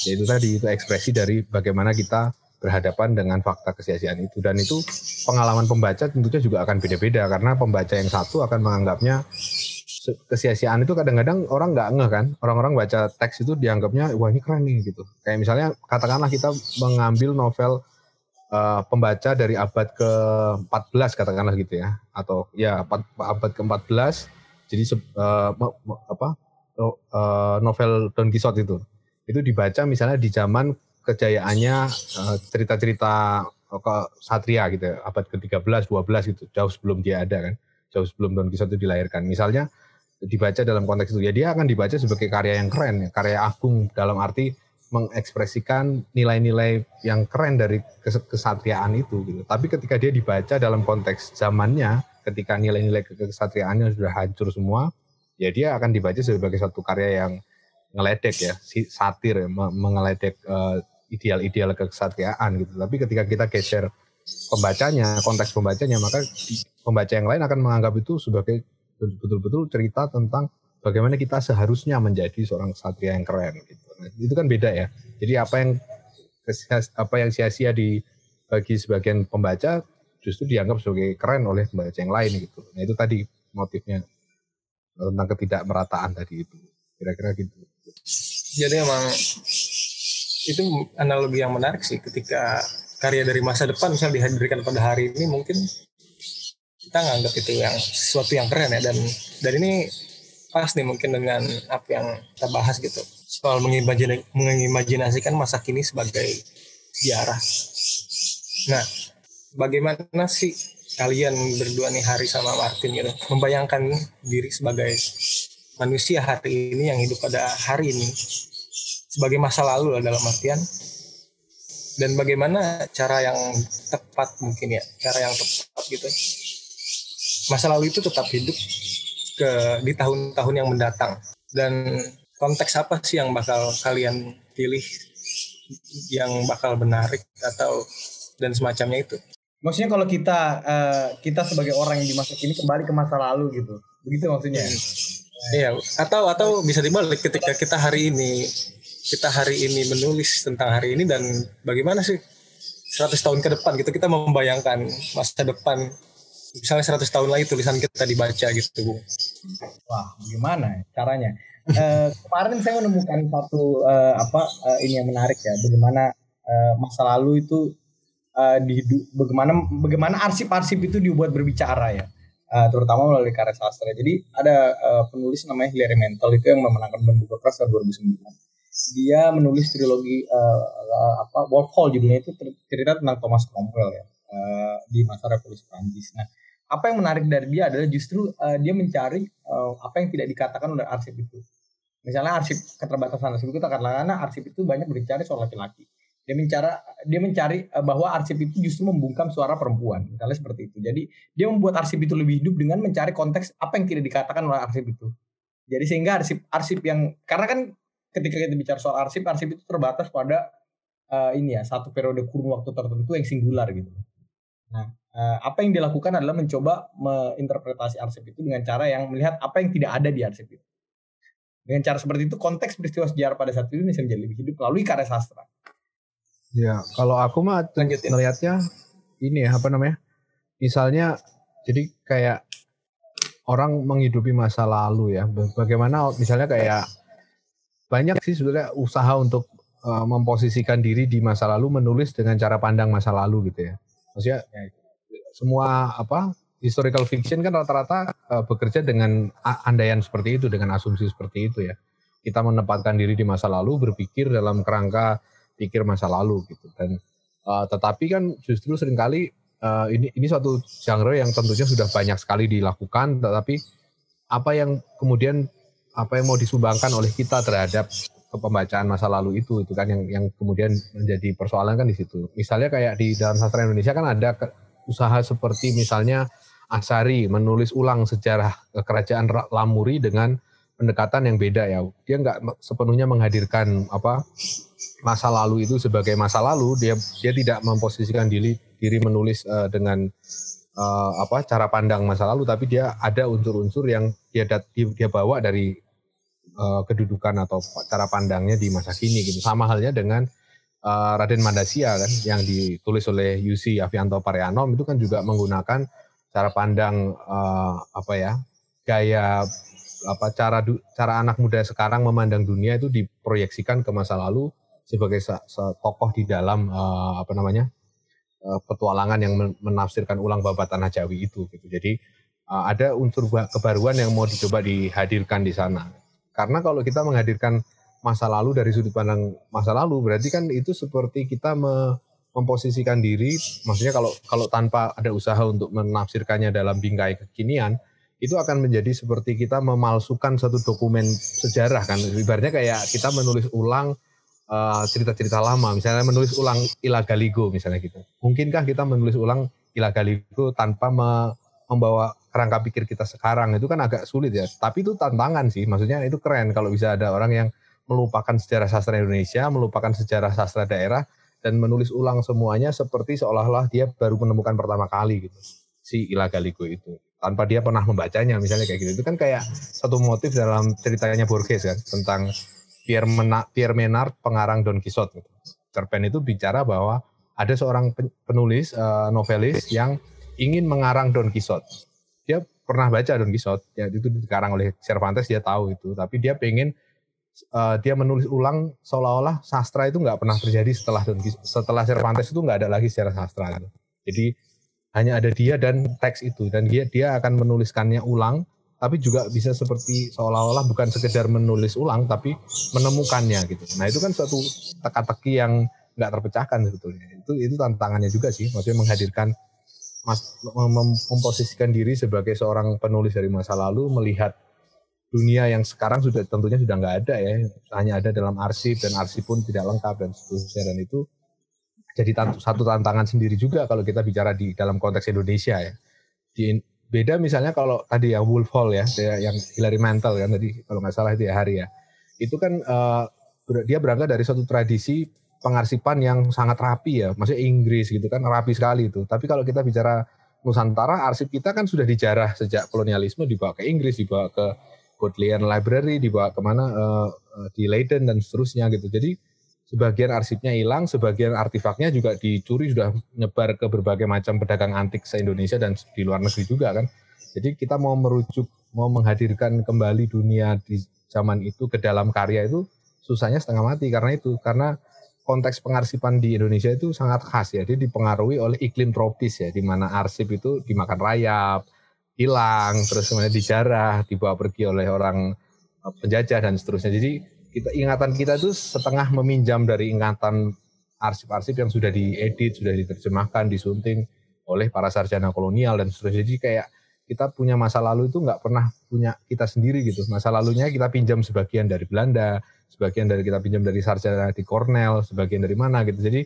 ya itu tadi itu ekspresi dari bagaimana kita berhadapan dengan fakta kesia-siaan itu. Dan itu pengalaman pembaca tentunya juga akan beda-beda karena pembaca yang satu akan menganggapnya kesia-siaan itu kadang-kadang orang nggak ngeh kan. Orang-orang baca teks itu dianggapnya wah ini keren nih gitu. Kayak misalnya katakanlah kita mengambil novel uh, pembaca dari abad ke-14 katakanlah gitu ya. Atau ya abad ke-14 jadi uh, apa uh, novel Don Quixote itu. Itu dibaca misalnya di zaman kejayaannya uh, cerita-cerita ke satria gitu ya, abad ke-13 12 gitu jauh sebelum dia ada kan jauh sebelum Don Quixote dilahirkan misalnya dibaca dalam konteks itu ya dia akan dibaca sebagai karya yang keren ya karya agung dalam arti mengekspresikan nilai-nilai yang keren dari kesatriaan itu gitu. Tapi ketika dia dibaca dalam konteks zamannya, ketika nilai-nilai kesatriaannya sudah hancur semua, ya dia akan dibaca sebagai satu karya yang ngeledek ya, satir ya, mengeledek uh, ideal-ideal kesatriaan gitu. Tapi ketika kita geser pembacanya, konteks pembacanya, maka pembaca yang lain akan menganggap itu sebagai betul-betul cerita tentang bagaimana kita seharusnya menjadi seorang satria yang keren gitu. Nah, itu kan beda ya. Jadi apa yang apa yang sia-sia di bagi sebagian pembaca justru dianggap sebagai keren oleh pembaca yang lain gitu. Nah itu tadi motifnya tentang ketidakmerataan tadi itu. Kira-kira gitu. Jadi emang itu analogi yang menarik sih ketika karya dari masa depan misalnya dihadirkan pada hari ini mungkin kita nganggap itu yang sesuatu yang keren ya. Dan dan ini pas nih mungkin dengan apa yang kita bahas gitu. Soal mengimajinasikan masa kini sebagai sejarah. Nah, bagaimana sih kalian berdua nih Hari sama Martin gitu membayangkan diri sebagai manusia hari ini yang hidup pada hari ini sebagai masa lalu lah dalam artian. Dan bagaimana cara yang tepat mungkin ya cara yang tepat gitu. Masa lalu itu tetap hidup ke di tahun-tahun yang mendatang. Dan konteks apa sih yang bakal kalian pilih yang bakal menarik atau dan semacamnya itu? Maksudnya kalau kita uh, kita sebagai orang yang di masa kini kembali ke masa lalu gitu. Begitu maksudnya? Hmm. iya atau atau bisa dibalik ketika kita hari ini kita hari ini menulis tentang hari ini dan bagaimana sih 100 tahun ke depan gitu kita membayangkan masa depan misalnya 100 tahun lagi tulisan kita dibaca gitu. Wah, gimana caranya? uh, <laughs> kemarin saya menemukan satu uh, apa uh, ini yang menarik ya, bagaimana uh, masa lalu itu uh, di bagaimana bagaimana arsip-arsip itu dibuat berbicara ya. Uh, terutama melalui karya sastra. Jadi ada uh, penulis namanya Hilary Mantel itu yang memenangkan Booker Prize tahun 2009. Dia menulis trilogi uh, apa Hall judulnya itu cerita tentang Thomas Cromwell ya uh, di masa Revolusi Prancis. Nah, apa yang menarik dari dia adalah justru uh, dia mencari uh, apa yang tidak dikatakan oleh arsip itu. Misalnya arsip keterbatasan arsip itu karena arsip itu banyak berbicara soal laki-laki. Dia mencari dia mencari bahwa arsip itu justru membungkam suara perempuan, misalnya seperti itu. Jadi dia membuat arsip itu lebih hidup dengan mencari konteks apa yang tidak dikatakan oleh arsip itu. Jadi sehingga arsip arsip yang karena kan ketika kita bicara soal arsip, arsip itu terbatas pada uh, ini ya satu periode kurun waktu tertentu yang singular gitu. Nah, uh, apa yang dilakukan adalah mencoba menginterpretasi arsip itu dengan cara yang melihat apa yang tidak ada di arsip itu. Dengan cara seperti itu konteks peristiwa sejarah pada saat itu bisa menjadi lebih hidup melalui karya sastra. Ya, kalau aku mah melihatnya ini ya apa namanya? Misalnya jadi kayak orang menghidupi masa lalu ya. Bagaimana misalnya kayak banyak sih sebenarnya usaha untuk uh, memposisikan diri di masa lalu menulis dengan cara pandang masa lalu gitu ya. Maksudnya ya, semua apa historical fiction kan rata-rata uh, bekerja dengan andaian seperti itu dengan asumsi seperti itu ya. Kita menempatkan diri di masa lalu berpikir dalam kerangka pikir masa lalu gitu dan uh, tetapi kan justru sering kali uh, ini ini suatu genre yang tentunya sudah banyak sekali dilakukan tetapi apa yang kemudian apa yang mau disumbangkan oleh kita terhadap pembacaan masa lalu itu itu kan yang yang kemudian menjadi persoalan kan di situ. Misalnya kayak di dalam sastra Indonesia kan ada usaha seperti misalnya Asari menulis ulang sejarah kerajaan Lamuri dengan pendekatan yang beda ya. Dia nggak sepenuhnya menghadirkan apa masa lalu itu sebagai masa lalu. Dia dia tidak memposisikan diri diri menulis uh, dengan uh, apa cara pandang masa lalu, tapi dia ada unsur-unsur yang dia dia bawa dari uh, kedudukan atau cara pandangnya di masa kini gitu. Sama halnya dengan uh, Raden Mandasia kan yang ditulis oleh Yusi Avianto Parianom itu kan juga menggunakan cara pandang uh, apa ya gaya apa cara cara anak muda sekarang memandang dunia itu diproyeksikan ke masa lalu sebagai tokoh di dalam uh, apa namanya uh, petualangan yang menafsirkan ulang babat tanah Jawi itu gitu. Jadi uh, ada unsur kebaruan yang mau dicoba dihadirkan di sana. Karena kalau kita menghadirkan masa lalu dari sudut pandang masa lalu, berarti kan itu seperti kita me, memposisikan diri, maksudnya kalau kalau tanpa ada usaha untuk menafsirkannya dalam bingkai kekinian, itu akan menjadi seperti kita memalsukan satu dokumen sejarah kan. Ibaratnya kayak kita menulis ulang eh, cerita-cerita uh, lama, misalnya menulis ulang Ilagaligo misalnya gitu. Mungkinkah kita menulis ulang Ilagaligo tanpa me, membawa kerangka pikir kita sekarang itu kan agak sulit ya. Tapi itu tantangan sih. Maksudnya itu keren kalau bisa ada orang yang melupakan sejarah sastra Indonesia, melupakan sejarah sastra daerah dan menulis ulang semuanya seperti seolah-olah dia baru menemukan pertama kali gitu. Si Ilagaligo itu tanpa dia pernah membacanya misalnya kayak gitu. Itu kan kayak satu motif dalam ceritanya Borges kan tentang Pierre, Mena, Pierre Menard pengarang Don Quixote gitu. Cerpen itu bicara bahwa ada seorang penulis uh, novelis yang ingin mengarang Don Quixote dia pernah baca Don Quixote ya itu dikarang oleh Cervantes dia tahu itu tapi dia pengen uh, dia menulis ulang seolah-olah sastra itu nggak pernah terjadi setelah Don Quixote, setelah Cervantes itu nggak ada lagi sejarah sastra gitu. jadi hanya ada dia dan teks itu dan dia dia akan menuliskannya ulang tapi juga bisa seperti seolah-olah bukan sekedar menulis ulang tapi menemukannya gitu. Nah itu kan suatu teka-teki yang nggak terpecahkan sebetulnya. Itu itu tantangannya juga sih. Maksudnya menghadirkan mas, mem memposisikan diri sebagai seorang penulis dari masa lalu melihat dunia yang sekarang sudah tentunya sudah nggak ada ya. Hanya ada dalam arsip dan arsip pun tidak lengkap dan seterusnya. Dan itu jadi satu tantangan sendiri juga kalau kita bicara di dalam konteks Indonesia ya. Di, beda misalnya kalau tadi yang Wolf Hall ya yang Hilary Mantel kan tadi kalau nggak salah itu ya hari ya itu kan uh, dia berangkat dari suatu tradisi pengarsipan yang sangat rapi ya, maksudnya Inggris gitu kan rapi sekali itu. Tapi kalau kita bicara Nusantara, arsip kita kan sudah dijarah sejak kolonialisme dibawa ke Inggris, dibawa ke Bodleian Library, dibawa ke mana uh, di Leiden dan seterusnya gitu. Jadi sebagian arsipnya hilang, sebagian artefaknya juga dicuri sudah menyebar ke berbagai macam pedagang antik se Indonesia dan di luar negeri juga kan. Jadi kita mau merujuk, mau menghadirkan kembali dunia di zaman itu ke dalam karya itu susahnya setengah mati karena itu karena konteks pengarsipan di Indonesia itu sangat khas ya. Dia dipengaruhi oleh iklim tropis ya, di mana arsip itu dimakan rayap, hilang, terus kemudian dijarah, dibawa pergi oleh orang eh, penjajah dan seterusnya. Jadi kita ingatan kita itu setengah meminjam dari ingatan arsip-arsip yang sudah diedit, sudah diterjemahkan, disunting oleh para sarjana kolonial dan seterusnya. Jadi kayak kita punya masa lalu itu nggak pernah punya kita sendiri gitu. Masa lalunya kita pinjam sebagian dari Belanda, sebagian dari kita pinjam dari sarjana di Cornell, sebagian dari mana gitu. Jadi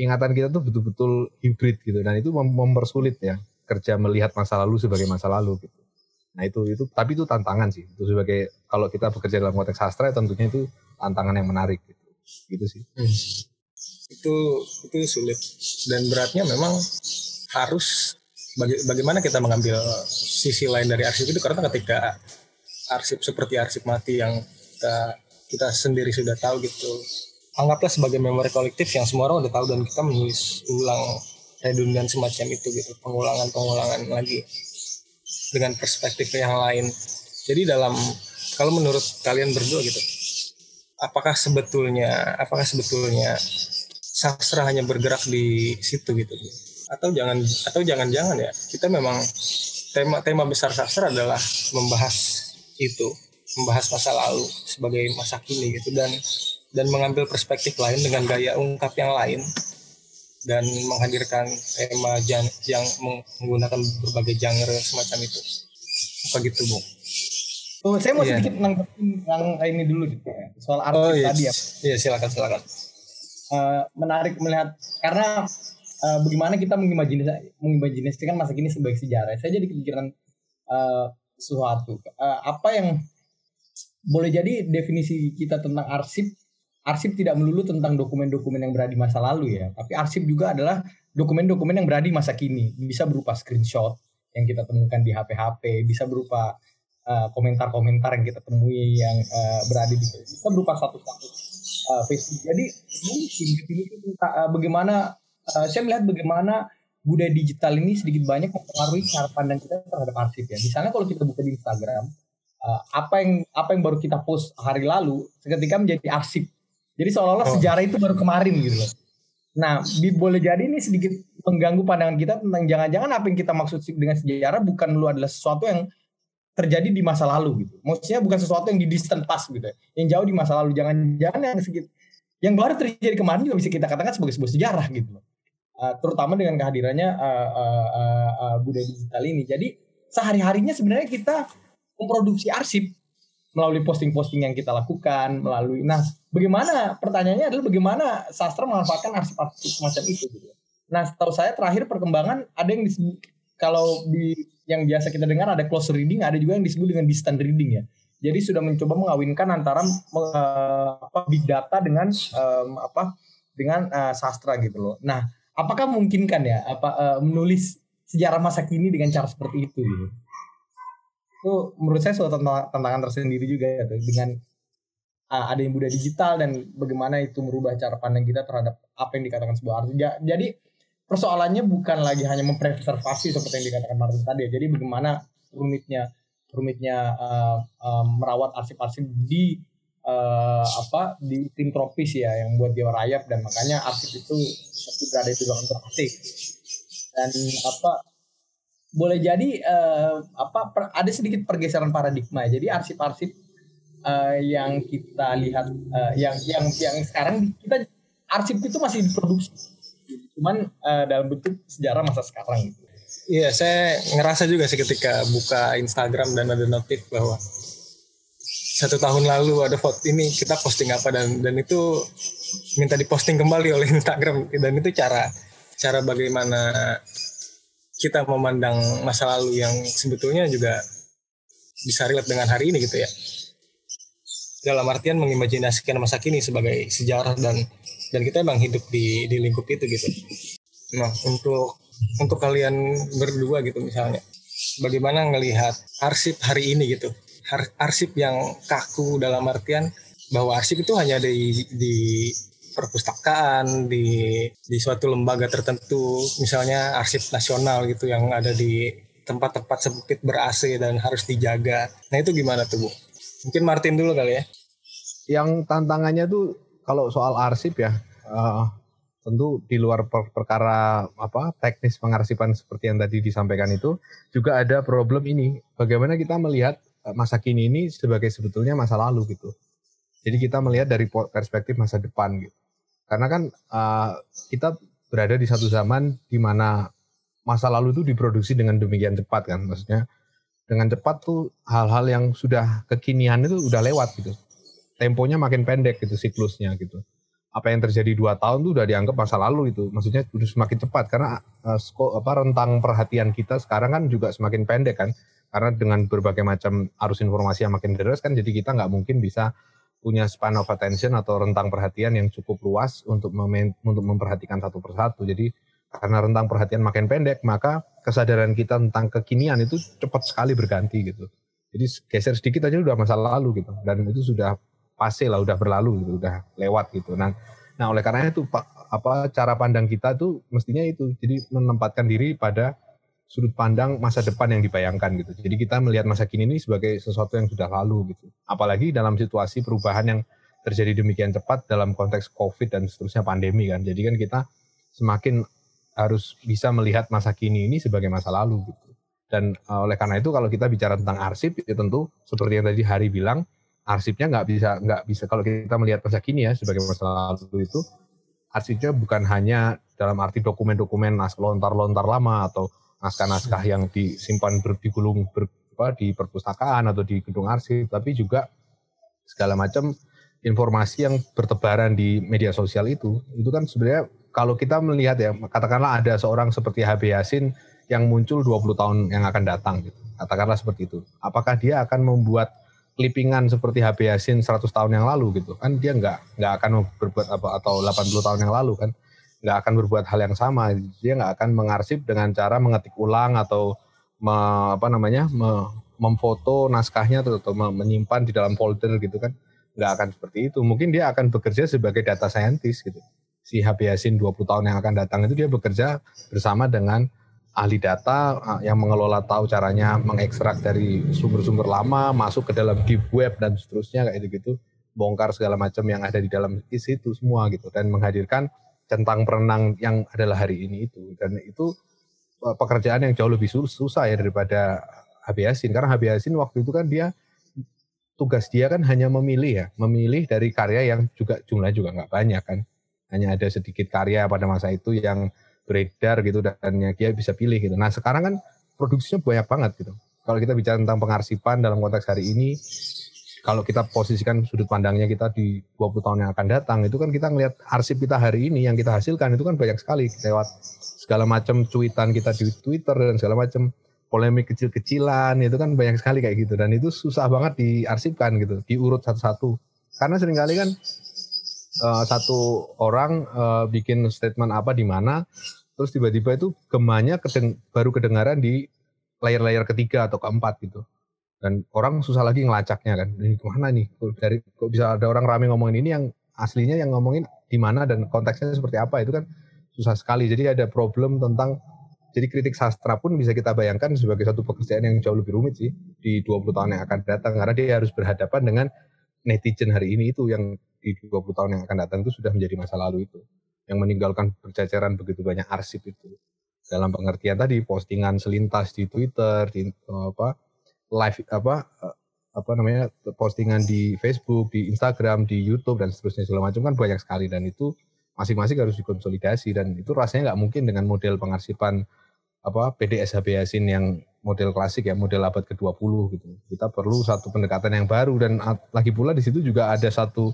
ingatan kita tuh betul-betul hibrid gitu dan itu mempersulit ya kerja melihat masa lalu sebagai masa lalu gitu. Nah itu itu tapi itu tantangan sih. Itu sebagai kalau kita bekerja dalam konteks sastra tentunya itu tantangan yang menarik gitu. Gitu sih. Hmm. itu itu sulit dan beratnya memang harus baga bagaimana kita mengambil sisi lain dari arsip itu karena ketika arsip seperti arsip mati yang kita kita sendiri sudah tahu gitu anggaplah sebagai memori kolektif yang semua orang udah tahu dan kita menulis ulang redundan semacam itu gitu pengulangan pengulangan lagi dengan perspektif yang lain jadi dalam kalau menurut kalian berdua gitu apakah sebetulnya apakah sebetulnya sastra hanya bergerak di situ gitu? Atau jangan atau jangan-jangan ya kita memang tema tema besar sastra adalah membahas itu membahas masa lalu sebagai masa kini gitu. Dan dan mengambil perspektif lain dengan gaya ungkap yang lain dan menghadirkan tema yang, menggunakan berbagai genre semacam itu. Apa gitu bu? Oh, saya mau yeah. sedikit nanggepin yang ini dulu gitu ya soal arti oh, iya. tadi ya. Iya silakan silakan. Uh, menarik melihat karena uh, bagaimana kita mengimajinasikan masa kini sebagai sejarah. Saya jadi kepikiran uh, sesuatu. Uh, apa yang boleh jadi definisi kita tentang arsip arsip tidak melulu tentang dokumen-dokumen yang berada di masa lalu ya, tapi arsip juga adalah dokumen-dokumen yang berada di masa kini. Bisa berupa screenshot yang kita temukan di HP-HP, bisa berupa komentar-komentar uh, yang kita temui yang uh, berada di bisa berupa satu-satu uh, Facebook. Jadi mungkin ini tentang uh, bagaimana uh, saya melihat bagaimana budaya digital ini sedikit banyak mempengaruhi cara pandang kita terhadap arsip ya. Misalnya kalau kita buka di Instagram, uh, apa yang apa yang baru kita post hari lalu seketika menjadi arsip. Jadi seolah-olah oh. sejarah itu baru kemarin gitu loh. Nah, boleh jadi ini sedikit mengganggu pandangan kita tentang jangan-jangan apa yang kita maksud dengan sejarah bukan lu adalah sesuatu yang terjadi di masa lalu gitu. Maksudnya bukan sesuatu yang di distant past gitu ya. Yang jauh di masa lalu. Jangan-jangan yang sedikit yang baru terjadi kemarin juga bisa kita katakan sebagai sebuah sejarah gitu loh. Uh, terutama dengan kehadirannya uh, uh, uh, uh, budaya digital ini. Jadi sehari-harinya sebenarnya kita memproduksi arsip melalui posting-posting yang kita lakukan, melalui nah bagaimana pertanyaannya adalah bagaimana sastra memanfaatkan arsip-arsip semacam itu gitu. Nah, setahu saya terakhir perkembangan ada yang disebut kalau di yang biasa kita dengar ada close reading, ada juga yang disebut dengan distant reading ya. Jadi sudah mencoba mengawinkan antara uh, big data dengan um, apa dengan uh, sastra gitu loh. Nah, apakah memungkinkan ya apa uh, menulis sejarah masa kini dengan cara seperti itu gitu? Itu menurut saya suatu tantangan tersendiri juga ya tuh, dengan uh, ada yang budaya digital dan bagaimana itu merubah cara pandang kita terhadap apa yang dikatakan sebuah arti. Jadi persoalannya bukan lagi hanya mempreservasi seperti yang dikatakan Martin tadi ya. Jadi bagaimana rumitnya rumitnya uh, uh, merawat arsip-arsip di uh, apa di tim tropis ya yang buat dia rayap dan makanya arsip itu pasti berada di ruangan terpasik dan apa boleh jadi uh, apa per, ada sedikit pergeseran paradigma jadi arsip-arsip uh, yang kita lihat uh, yang yang yang sekarang kita arsip itu masih diproduksi cuman uh, dalam bentuk sejarah masa sekarang gitu. Iya, saya ngerasa juga sih ketika buka Instagram dan ada notif bahwa satu tahun lalu ada foto ini kita posting apa dan dan itu minta diposting kembali oleh <laughs> Instagram. Dan itu cara cara bagaimana kita memandang masa lalu yang sebetulnya juga bisa relate dengan hari ini gitu ya. Dalam artian mengimajinasikan masa kini sebagai sejarah dan dan kita emang hidup di di lingkup itu gitu. Nah untuk untuk kalian berdua gitu misalnya bagaimana ngelihat arsip hari ini gitu? Arsip yang kaku dalam artian bahwa arsip itu hanya di di perpustakaan di di suatu lembaga tertentu misalnya arsip nasional gitu yang ada di tempat-tempat sempit ber AC dan harus dijaga. Nah itu gimana tuh bu? Mungkin Martin dulu kali ya. Yang tantangannya tuh kalau soal arsip ya uh, tentu di luar per perkara apa teknis pengarsipan seperti yang tadi disampaikan itu juga ada problem ini bagaimana kita melihat Eh, masa kini ini sebagai sebetulnya masa lalu gitu. Jadi kita melihat dari perspektif masa depan gitu. Karena kan uh, kita berada di satu zaman di mana masa lalu itu diproduksi dengan demikian cepat kan, maksudnya dengan cepat tuh hal-hal yang sudah kekinian itu udah lewat gitu. Temponya makin pendek gitu siklusnya gitu. Apa yang terjadi dua tahun tuh udah dianggap masa lalu itu, maksudnya sudah semakin cepat karena uh, apa rentang perhatian kita sekarang kan juga semakin pendek kan karena dengan berbagai macam arus informasi yang makin deras kan jadi kita nggak mungkin bisa punya span of attention atau rentang perhatian yang cukup luas untuk mem untuk memperhatikan satu persatu. Jadi karena rentang perhatian makin pendek, maka kesadaran kita tentang kekinian itu cepat sekali berganti gitu. Jadi geser sedikit aja udah masa lalu gitu, dan itu sudah pasti lah, udah berlalu gitu, udah lewat gitu. Nah, nah oleh karena itu apa cara pandang kita tuh mestinya itu, jadi menempatkan diri pada sudut pandang masa depan yang dibayangkan gitu. Jadi kita melihat masa kini ini sebagai sesuatu yang sudah lalu gitu. Apalagi dalam situasi perubahan yang terjadi demikian cepat dalam konteks COVID dan seterusnya pandemi kan. Jadi kan kita semakin harus bisa melihat masa kini ini sebagai masa lalu gitu. Dan uh, oleh karena itu kalau kita bicara tentang arsip ya tentu seperti yang tadi Hari bilang arsipnya nggak bisa nggak bisa kalau kita melihat masa kini ya sebagai masa lalu itu arsipnya bukan hanya dalam arti dokumen-dokumen lontar-lontar lama atau naskah-naskah yang disimpan ber, digulung ber, apa, di perpustakaan atau di gedung arsip, tapi juga segala macam informasi yang bertebaran di media sosial itu, itu kan sebenarnya kalau kita melihat ya, katakanlah ada seorang seperti HB Yasin yang muncul 20 tahun yang akan datang, gitu. katakanlah seperti itu. Apakah dia akan membuat clippingan seperti HB Yasin 100 tahun yang lalu gitu? Kan dia nggak nggak akan berbuat apa atau 80 tahun yang lalu kan? nggak akan berbuat hal yang sama. Dia nggak akan mengarsip dengan cara mengetik ulang atau me, apa namanya me, memfoto naskahnya atau, atau menyimpan di dalam folder gitu kan. Nggak akan seperti itu. Mungkin dia akan bekerja sebagai data scientist gitu. Si HB Yasin 20 tahun yang akan datang itu dia bekerja bersama dengan ahli data yang mengelola tahu caranya mengekstrak dari sumber-sumber lama masuk ke dalam deep web dan seterusnya kayak gitu bongkar segala macam yang ada di dalam isi itu semua gitu. Dan menghadirkan centang perenang yang adalah hari ini itu. Dan itu eh, pekerjaan yang jauh lebih susah ya daripada HB Yasin karena HB Yasin waktu itu kan dia tugas dia kan hanya memilih ya. Memilih dari karya yang juga jumlah juga nggak banyak kan. Hanya ada sedikit karya pada masa itu yang beredar gitu dan dia bisa pilih gitu. Nah sekarang kan produksinya banyak banget gitu. Kalau kita bicara tentang pengarsipan dalam konteks hari ini kalau kita posisikan sudut pandangnya kita di 20 tahun yang akan datang itu kan kita ngelihat arsip kita hari ini yang kita hasilkan itu kan banyak sekali. Lewat segala macam cuitan kita di Twitter dan segala macam polemik kecil-kecilan itu kan banyak sekali kayak gitu. Dan itu susah banget diarsipkan gitu diurut satu-satu. Karena sering kali kan uh, satu orang uh, bikin statement apa di mana terus tiba-tiba itu gemanya kedeng baru kedengaran di layar-layar ketiga atau keempat gitu. Dan orang susah lagi ngelacaknya kan. Ini ke mana nih? Kok dari kok bisa ada orang rame ngomongin ini yang aslinya yang ngomongin di mana dan konteksnya seperti apa? Itu kan susah sekali. Jadi ada problem tentang jadi kritik sastra pun bisa kita bayangkan sebagai satu pekerjaan yang jauh lebih rumit sih di 20 tahun yang akan datang. Karena dia harus berhadapan dengan netizen hari ini itu yang di 20 tahun yang akan datang itu sudah menjadi masa lalu itu. Yang meninggalkan berceceran begitu banyak arsip itu. Dalam pengertian tadi postingan selintas di Twitter di apa live apa eh, apa namanya postingan di Facebook, di Instagram, di YouTube dan seterusnya segala macam kan banyak sekali. Dan itu masing-masing harus dikonsolidasi dan itu rasanya nggak mungkin dengan model pengarsipan apa PDS HB Yasin yang model klasik ya model abad ke-20 gitu. Kita perlu satu pendekatan yang baru dan lagi pula di situ juga ada satu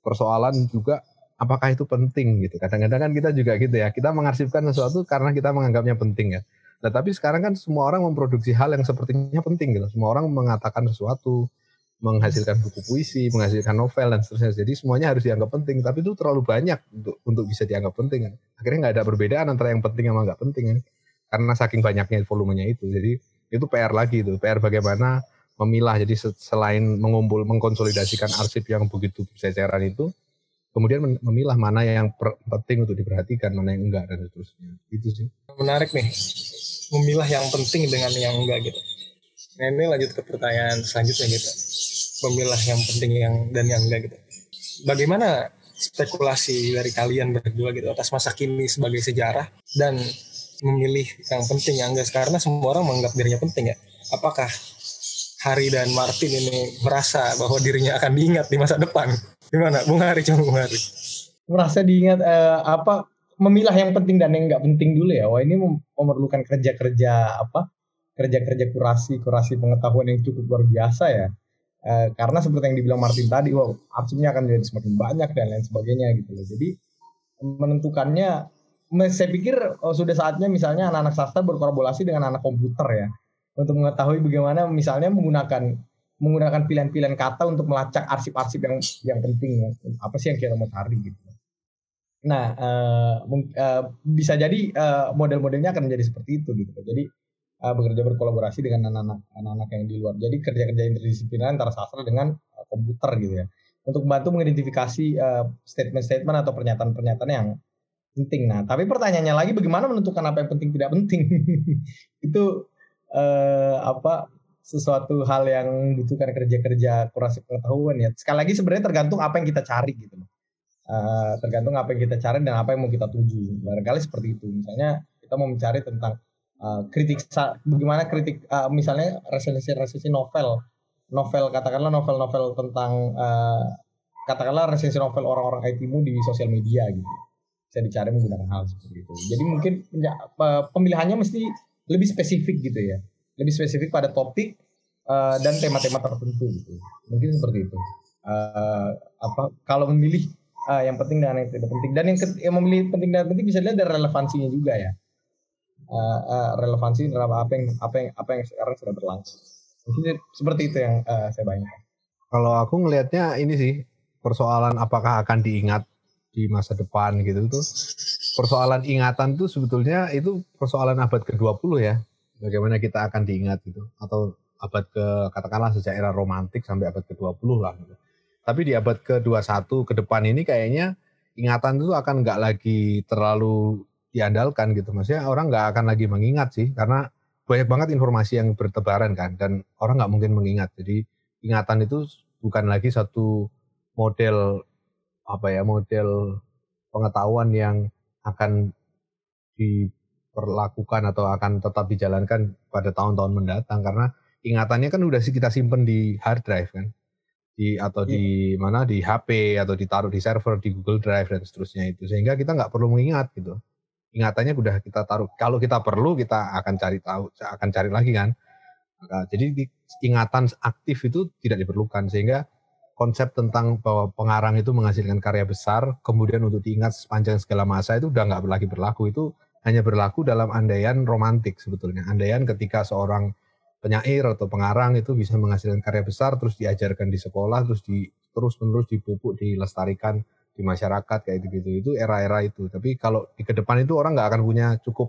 persoalan juga apakah itu penting gitu. Kadang-kadang kan kita juga gitu ya. Kita mengarsipkan sesuatu karena kita menganggapnya penting ya. Nah, tapi sekarang kan semua orang memproduksi hal yang sepertinya penting gitu. Semua orang mengatakan sesuatu, menghasilkan buku puisi, menghasilkan novel dan seterusnya. Jadi semuanya harus dianggap penting, tapi itu terlalu banyak untuk untuk bisa dianggap penting kan. Akhirnya nggak ada perbedaan antara yang penting sama nggak penting kan. Karena saking banyaknya volumenya itu. Jadi itu PR lagi itu. PR bagaimana memilah. Jadi selain mengumpul, mengkonsolidasikan arsip yang begitu berceceran itu, kemudian memilah mana yang penting untuk diperhatikan, mana yang enggak dan seterusnya. Itu sih. Menarik nih memilah yang penting dengan yang enggak gitu. Nah ini lanjut ke pertanyaan selanjutnya gitu. Memilah yang penting yang dan yang enggak gitu. Bagaimana spekulasi dari kalian berdua gitu atas masa kini sebagai sejarah dan memilih yang penting yang enggak karena semua orang menganggap dirinya penting ya. Apakah Hari dan Martin ini merasa bahwa dirinya akan diingat di masa depan? Gimana, Bung Hari, coba Bung Hari. Merasa diingat eh, apa memilah yang penting dan yang nggak penting dulu ya. Wah ini memerlukan kerja-kerja apa? Kerja-kerja kurasi, kurasi pengetahuan yang cukup luar biasa ya. E, karena seperti yang dibilang Martin tadi, wah arsipnya akan jadi semakin banyak dan lain sebagainya gitu loh. Jadi menentukannya, saya pikir oh, sudah saatnya misalnya anak-anak sastra berkolaborasi dengan anak komputer ya untuk mengetahui bagaimana misalnya menggunakan menggunakan pilihan-pilihan kata untuk melacak arsip-arsip yang yang penting ya. apa sih yang kita mau cari gitu? Nah uh, uh, bisa jadi uh, model-modelnya akan menjadi seperti itu gitu. Jadi uh, bekerja berkolaborasi dengan anak-anak anak-anak yang di luar. Jadi kerja-kerja interdisipliner antara sastra dengan uh, komputer gitu ya. Untuk membantu mengidentifikasi uh, statement-statement atau pernyataan-pernyataan yang penting. Nah tapi pertanyaannya lagi bagaimana menentukan apa yang penting tidak penting? <laughs> Itu uh, apa sesuatu hal yang membutuhkan kerja-kerja kurasi pengetahuan ya. Sekali lagi sebenarnya tergantung apa yang kita cari gitu Uh, tergantung apa yang kita cari dan apa yang mau kita tuju. Barangkali seperti itu. Misalnya kita mau mencari tentang uh, kritik bagaimana kritik uh, misalnya resensi-resensi novel, novel katakanlah novel-novel tentang uh, katakanlah resensi novel orang-orang ITmu di sosial media gitu. Bisa dicari menggunakan hal seperti itu. Jadi mungkin ya, pemilihannya mesti lebih spesifik gitu ya lebih spesifik pada topik uh, dan tema-tema tertentu gitu. Mungkin seperti itu. Uh, apa kalau memilih uh, yang penting dan yang tidak penting dan yang, yang memilih penting dan penting bisa dilihat dari relevansinya juga ya. Uh, uh, relevansi terhadap apa yang apa yang apa yang sekarang sudah berlangsung. Mungkin seperti itu yang uh, saya bayangkan. Kalau aku ngelihatnya ini sih persoalan apakah akan diingat di masa depan gitu tuh persoalan ingatan tuh sebetulnya itu persoalan abad ke-20 ya bagaimana kita akan diingat gitu atau abad ke katakanlah sejak era romantik sampai abad ke-20 lah gitu. Tapi di abad ke-21 ke depan ini kayaknya ingatan itu akan nggak lagi terlalu diandalkan gitu. Maksudnya orang nggak akan lagi mengingat sih karena banyak banget informasi yang bertebaran kan dan orang nggak mungkin mengingat. Jadi ingatan itu bukan lagi satu model apa ya model pengetahuan yang akan di perlakukan atau akan tetap dijalankan pada tahun-tahun mendatang. Karena ingatannya kan udah kita simpen di hard drive kan? Di atau yeah. di iya. mana? Di HP atau ditaruh di server di Google Drive dan seterusnya itu. Sehingga kita nggak perlu mengingat gitu. Ingatannya udah kita taruh. Kalau kita perlu kita akan cari tahu akan cari lagi kan? Nah, jadi ingatan aktif itu tidak diperlukan. Sehingga konsep tentang bahwa pengarang itu menghasilkan karya besar kemudian untuk diingat sepanjang segala masa itu udah nggak lagi berlaku. Itu hanya berlaku dalam andaian romantik sebetulnya. Andaian ketika seorang penyair atau pengarang itu bisa menghasilkan karya besar terus diajarkan di sekolah terus di terus menerus dipupuk dilestarikan di masyarakat kayak gitu gitu itu era-era itu. Tapi kalau di ke depan itu orang nggak akan punya cukup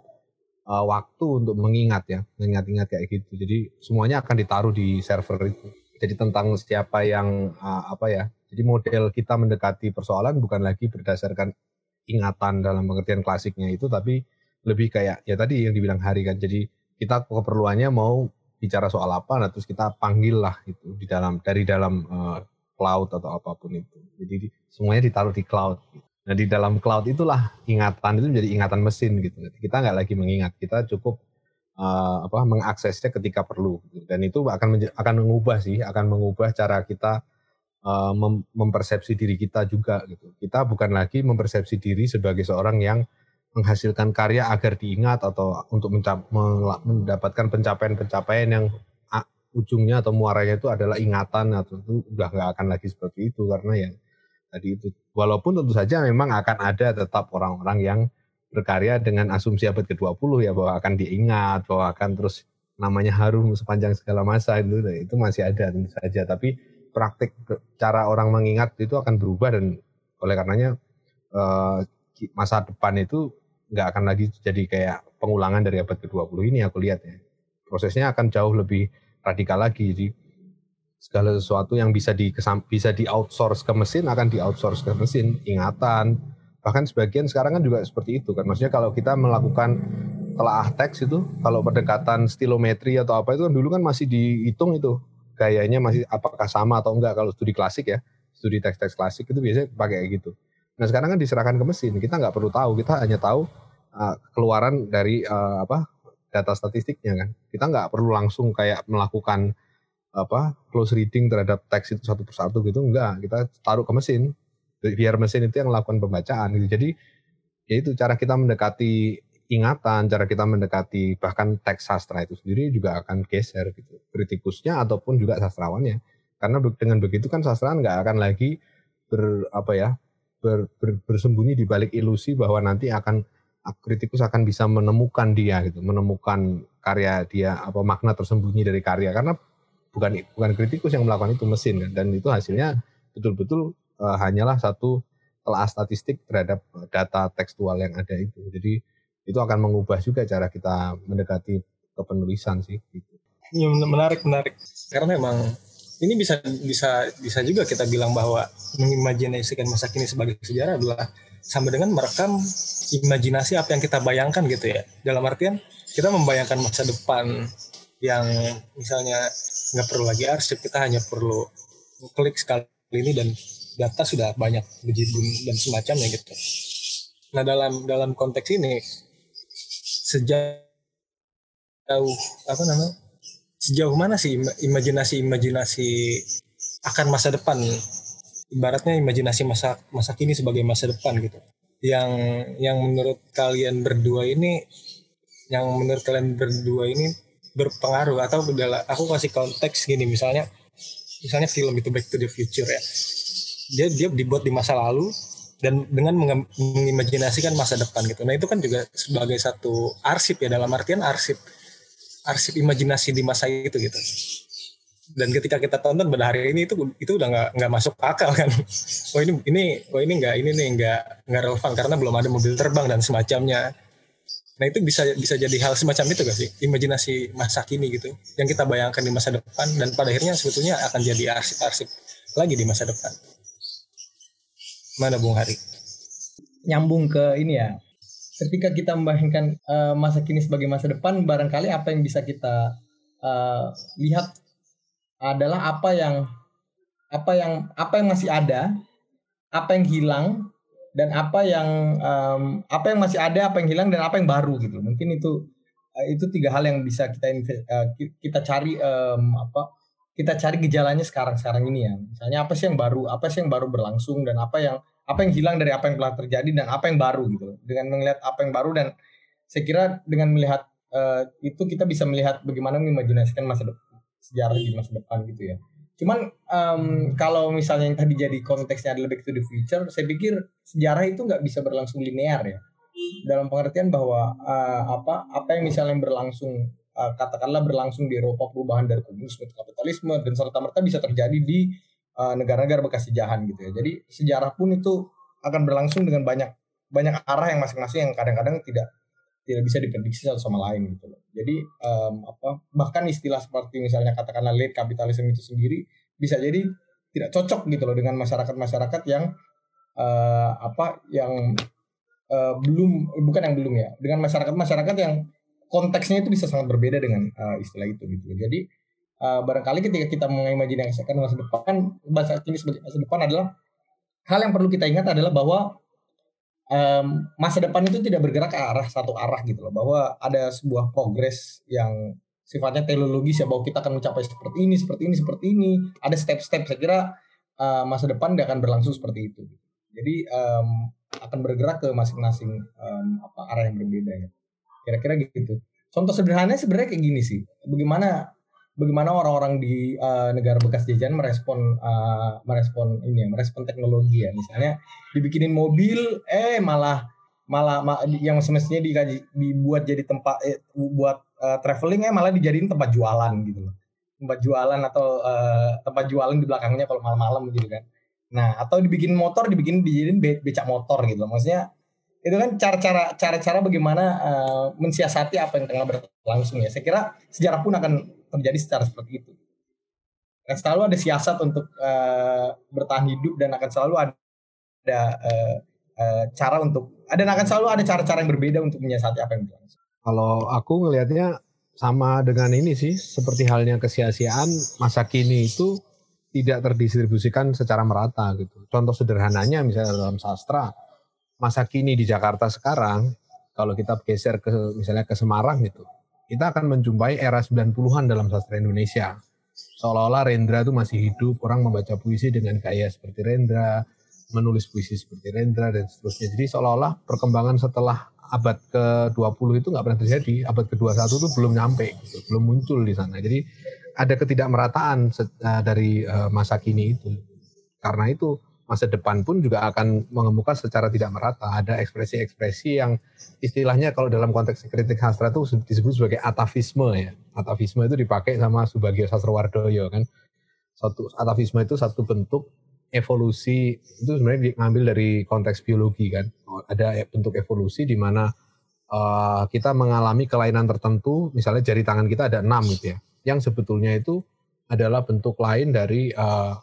uh, waktu untuk mengingat ya mengingat-ingat kayak gitu. Jadi semuanya akan ditaruh di server itu jadi tentang siapa yang uh, apa ya jadi model kita mendekati persoalan bukan lagi berdasarkan ingatan dalam pengertian klasiknya itu tapi lebih kayak ya tadi yang dibilang Hari kan. Jadi kita keperluannya mau bicara soal apa, nah terus kita panggil lah itu di dalam dari dalam uh, cloud atau apa pun itu. Jadi semuanya ditaruh di cloud. Nah di dalam cloud itulah ingatan itu menjadi ingatan mesin gitu. Kita nggak lagi mengingat, kita cukup uh, apa mengaksesnya ketika perlu. Dan itu akan akan mengubah sih, akan mengubah cara kita uh, mem mempersepsi diri kita juga gitu. Kita bukan lagi mempersepsi diri sebagai seorang yang menghasilkan karya agar diingat atau untuk mendapatkan pencapaian-pencapaian yang ujungnya atau muaranya itu adalah ingatan atau itu udah nggak akan lagi seperti itu karena ya tadi itu walaupun tentu saja memang akan ada tetap orang-orang yang berkarya dengan asumsi abad ke-20 ya bahwa akan diingat bahwa akan terus namanya harum sepanjang segala masa itu itu masih ada tentu saja tapi praktik cara orang mengingat itu akan berubah dan oleh karenanya eh, masa depan itu nggak akan lagi jadi kayak pengulangan dari abad ke-20 ini aku lihat ya. Prosesnya akan jauh lebih radikal lagi. Jadi segala sesuatu yang bisa di bisa di outsource ke mesin akan di outsource ke mesin, ingatan. Bahkan sebagian sekarang kan juga seperti itu kan. Maksudnya kalau kita melakukan telaah teks itu, kalau pendekatan stilometri atau apa itu kan dulu kan masih dihitung itu gayanya masih apakah sama atau enggak kalau studi klasik ya, studi teks-teks klasik itu biasanya pakai kayak gitu. Nah sekarang kan diserahkan ke mesin, kita nggak perlu tahu, kita hanya tahu uh, keluaran dari uh, apa data statistiknya kan. Kita nggak perlu langsung kayak melakukan apa close reading terhadap teks itu satu persatu gitu enggak kita taruh ke mesin biar mesin itu yang melakukan pembacaan gitu. Jadi ya itu cara kita mendekati ingatan cara kita mendekati bahkan teks sastra itu sendiri juga akan geser gitu. Kritikusnya ataupun juga sastrawannya. Karena dengan begitu kan sastrawan nggak akan lagi ber apa ya ber, ber, bersembunyi di balik ilusi bahwa nanti akan kritikus akan bisa menemukan dia gitu, menemukan karya dia apa makna tersembunyi dari karya. Karena bukan bukan kritikus yang melakukan itu mesin kan. Dan itu hasilnya betul-betul uh, hanyalah satu telah statistik terhadap data tekstual yang ada itu. Jadi itu akan mengubah juga cara kita mendekati kepenulisan sih gitu. Ya, menarik menarik karena memang ini bisa bisa bisa juga kita bilang bahwa mengimajinasikan masa kini sebagai sejarah adalah sama dengan merekam imajinasi apa yang kita bayangkan gitu ya. Dalam artian kita membayangkan masa depan yang misalnya nggak perlu lagi arsip, kita hanya perlu klik sekali ini dan data sudah banyak dan semacamnya gitu. Nah dalam dalam konteks ini sejauh apa namanya sejauh mana sih imajinasi imajinasi akan masa depan? Ibaratnya imajinasi masa masa kini sebagai masa depan gitu. Yang yang menurut kalian berdua ini yang menurut kalian berdua ini berpengaruh atau aku kasih konteks gini misalnya misalnya film itu Back to the Future ya dia dia dibuat di masa lalu dan dengan mengimajinasikan masa depan gitu nah itu kan juga sebagai satu arsip ya dalam artian arsip arsip imajinasi di masa itu gitu dan ketika kita tonton pada hari ini itu itu udah nggak nggak masuk akal kan <laughs> oh ini ini oh ini nggak ini nih nggak nggak relevan karena belum ada mobil terbang dan semacamnya Nah itu bisa bisa jadi hal semacam itu gak sih? Imajinasi masa kini gitu. Yang kita bayangkan di masa depan dan pada akhirnya sebetulnya akan jadi arsip-arsip lagi di masa depan. Mana Bung Hari? Nyambung ke ini ya. Ketika kita membayangkan uh, masa kini sebagai masa depan, barangkali apa yang bisa kita uh, lihat adalah apa yang apa yang apa yang masih ada, apa yang hilang dan apa yang um, apa yang masih ada, apa yang hilang dan apa yang baru gitu. Mungkin itu uh, itu tiga hal yang bisa kita kita cari um, apa kita cari gejalanya sekarang sekarang ini ya. Misalnya apa sih yang baru, apa sih yang baru berlangsung dan apa yang apa yang hilang dari apa yang telah terjadi dan apa yang baru gitu. Dengan melihat apa yang baru dan saya kira dengan melihat uh, itu kita bisa melihat bagaimana mengimajinasikan masa depan sejarah di masa depan gitu ya. Cuman um, kalau misalnya yang tadi jadi konteksnya adalah back to the future, saya pikir sejarah itu nggak bisa berlangsung linear ya. Dalam pengertian bahwa uh, apa apa yang misalnya berlangsung uh, katakanlah berlangsung di Eropa perubahan dari komunisme ke kapitalisme dan serta merta bisa terjadi di negara-negara bekas jajahan gitu ya. Jadi sejarah pun itu akan berlangsung dengan banyak banyak arah yang masing-masing yang kadang-kadang tidak tidak bisa diprediksi satu sama lain gitu loh. Jadi um, apa bahkan istilah seperti misalnya katakanlah late capitalism itu sendiri bisa jadi tidak cocok gitu loh dengan masyarakat-masyarakat yang uh, apa yang uh, belum bukan yang belum ya dengan masyarakat-masyarakat yang konteksnya itu bisa sangat berbeda dengan uh, istilah itu gitu. Jadi uh, barangkali ketika kita mengimajinasikan masa depan bahasa kini sebagai masa depan adalah hal yang perlu kita ingat adalah bahwa um, masa depan itu tidak bergerak ke arah satu arah gitu loh. Bahwa ada sebuah progres yang sifatnya teknologis ya bahwa kita akan mencapai seperti ini seperti ini seperti ini. Ada step-step saya kira uh, masa depan dia akan berlangsung seperti itu. Jadi um, akan bergerak ke masing-masing um, apa arah yang berbeda ya. Kira-kira gitu. Contoh sederhananya sebenarnya kayak gini sih. Bagaimana bagaimana orang-orang di uh, negara bekas jajahan merespon uh, merespon ini ya, merespon teknologi ya. Misalnya dibikinin mobil eh malah malah ma, yang semestinya dikaji, dibuat jadi tempat eh, buat uh, traveling eh malah dijadiin tempat jualan gitu loh. Tempat jualan atau uh, tempat jualan di belakangnya kalau malam-malam gitu kan. Nah, atau dibikin motor dibikin dijadiin be becak motor gitu loh. Maksudnya itu kan cara-cara cara-cara bagaimana uh, mensiasati apa yang tengah berlangsung ya. Saya kira sejarah pun akan terjadi secara seperti itu. Akan selalu ada siasat untuk uh, bertahan hidup dan akan selalu ada uh, uh, cara untuk dan akan selalu ada cara-cara yang berbeda untuk menyiasati apa yang berlangsung. Kalau aku ngelihatnya sama dengan ini sih, seperti halnya kesia-siaan masa kini itu tidak terdistribusikan secara merata gitu. Contoh sederhananya misalnya dalam sastra, masa kini di Jakarta sekarang, kalau kita geser ke misalnya ke Semarang gitu, kita akan menjumpai era 90-an dalam sastra Indonesia. Seolah-olah Rendra itu masih hidup, orang membaca puisi dengan gaya seperti Rendra, menulis puisi seperti Rendra, dan seterusnya. Jadi seolah-olah perkembangan setelah abad ke-20 itu nggak pernah terjadi, abad ke-21 itu belum nyampe, gitu, belum muncul di sana. Jadi ada ketidakmerataan eh, dari eh, masa kini itu. Karena itu masa depan pun juga akan mengemuka secara tidak merata. Ada ekspresi-ekspresi yang istilahnya kalau dalam konteks kritik sastra itu disebut sebagai atavisme ya. Atavisme itu dipakai sama Subagio Sastrowardoyo kan. Satu atavisme itu satu bentuk evolusi itu sebenarnya diambil dari konteks biologi kan. Ada bentuk evolusi di mana uh, kita mengalami kelainan tertentu, misalnya jari tangan kita ada enam gitu ya, yang sebetulnya itu adalah bentuk lain dari uh,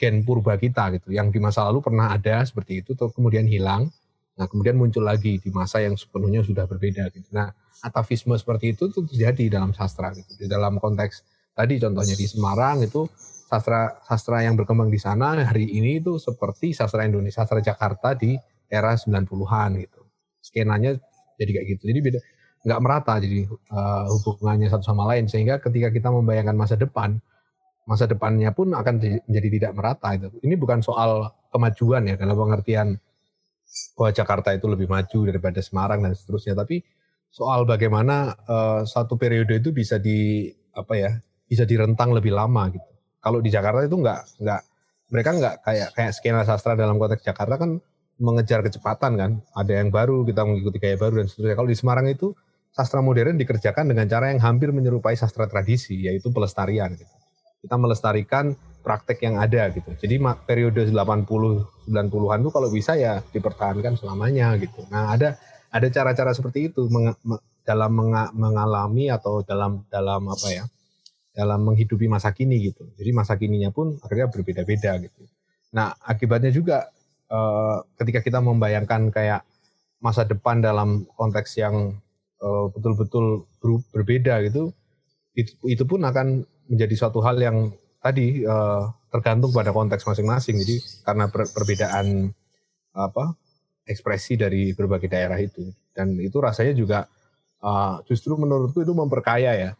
gen purba kita gitu. Yang di masa lalu pernah ada seperti itu terus kemudian hilang. Nah kemudian muncul lagi di masa yang sepenuhnya sudah berbeda gitu. Nah atavisme seperti itu tuh terjadi dalam sastra gitu. Di dalam konteks tadi contohnya di Semarang itu sastra sastra yang berkembang di sana hari ini itu seperti sastra Indonesia sastra Jakarta di era 90-an gitu. Skenanya jadi kayak gitu. Jadi beda nggak merata jadi uh, hubungannya satu sama lain. Sehingga ketika kita membayangkan masa depan masa depannya pun akan menjadi tidak merata itu. Ini bukan soal kemajuan ya dalam pengertian bahwa Jakarta itu lebih maju daripada Semarang dan seterusnya, tapi soal bagaimana uh, satu periode itu bisa di apa ya bisa direntang lebih lama gitu. Kalau di Jakarta itu nggak nggak mereka nggak kayak kayak skena sastra dalam konteks Jakarta kan mengejar kecepatan kan. Ada yang baru kita mengikuti gaya baru dan seterusnya. Kalau di Semarang itu sastra modern dikerjakan dengan cara yang hampir menyerupai sastra tradisi yaitu pelestarian gitu kita melestarikan praktek yang ada gitu. Jadi periode 80 90-an itu kalau bisa ya dipertahankan selamanya gitu. Nah, ada ada cara-cara seperti itu meng, me, dalam menga, mengalami atau dalam dalam apa ya? dalam menghidupi masa kini gitu. Jadi masa kininya pun akhirnya berbeda-beda gitu. Nah, akibatnya juga uh, ketika kita membayangkan kayak masa depan dalam konteks yang uh, betul-betul berbeda gitu, itu, itu pun akan menjadi suatu hal yang tadi uh, tergantung pada konteks masing-masing. Jadi karena per perbedaan apa ekspresi dari berbagai daerah itu dan itu rasanya juga uh, justru menurutku itu memperkaya ya.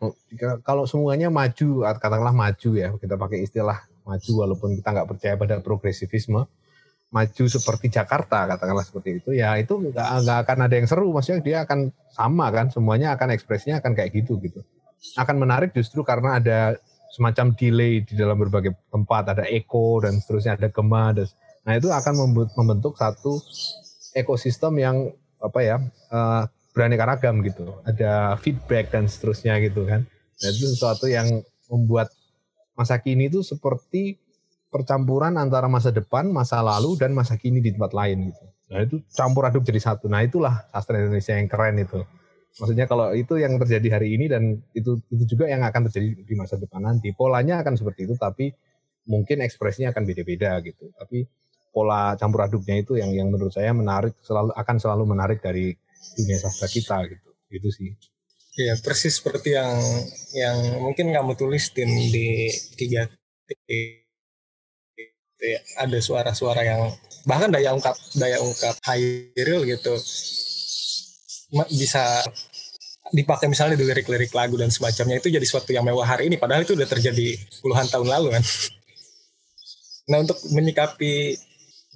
Kalau semuanya maju, katakanlah maju ya, kita pakai istilah maju walaupun kita nggak percaya pada progresivisme, maju seperti Jakarta katakanlah seperti itu ya itu nggak akan ada yang seru maksudnya dia akan sama kan semuanya akan ekspresinya akan kayak gitu gitu akan menarik justru karena ada semacam delay di dalam berbagai tempat, ada echo dan seterusnya, ada gema. Dan, nah itu akan membentuk satu ekosistem yang apa ya uh, beraneka ragam gitu, ada feedback dan seterusnya gitu kan. Nah itu sesuatu yang membuat masa kini itu seperti percampuran antara masa depan, masa lalu dan masa kini di tempat lain gitu. Nah itu campur aduk jadi satu. Nah itulah sastra Indonesia yang keren itu. Maksudnya kalau itu yang terjadi hari ini dan itu itu juga yang akan terjadi di masa depan nanti. Polanya akan seperti itu tapi mungkin ekspresinya akan beda-beda gitu. Tapi pola campur aduknya itu yang yang menurut saya menarik selalu akan selalu menarik dari dunia sastra kita gitu. Gitu sih. Iya, persis seperti yang yang mungkin kamu tulis di, di tiga ya, ada suara-suara yang bahkan daya ungkap daya ungkap real gitu bisa dipakai misalnya di lirik-lirik lagu dan semacamnya itu jadi suatu yang mewah hari ini padahal itu udah terjadi puluhan tahun lalu kan. <laughs> Nah untuk menyikapi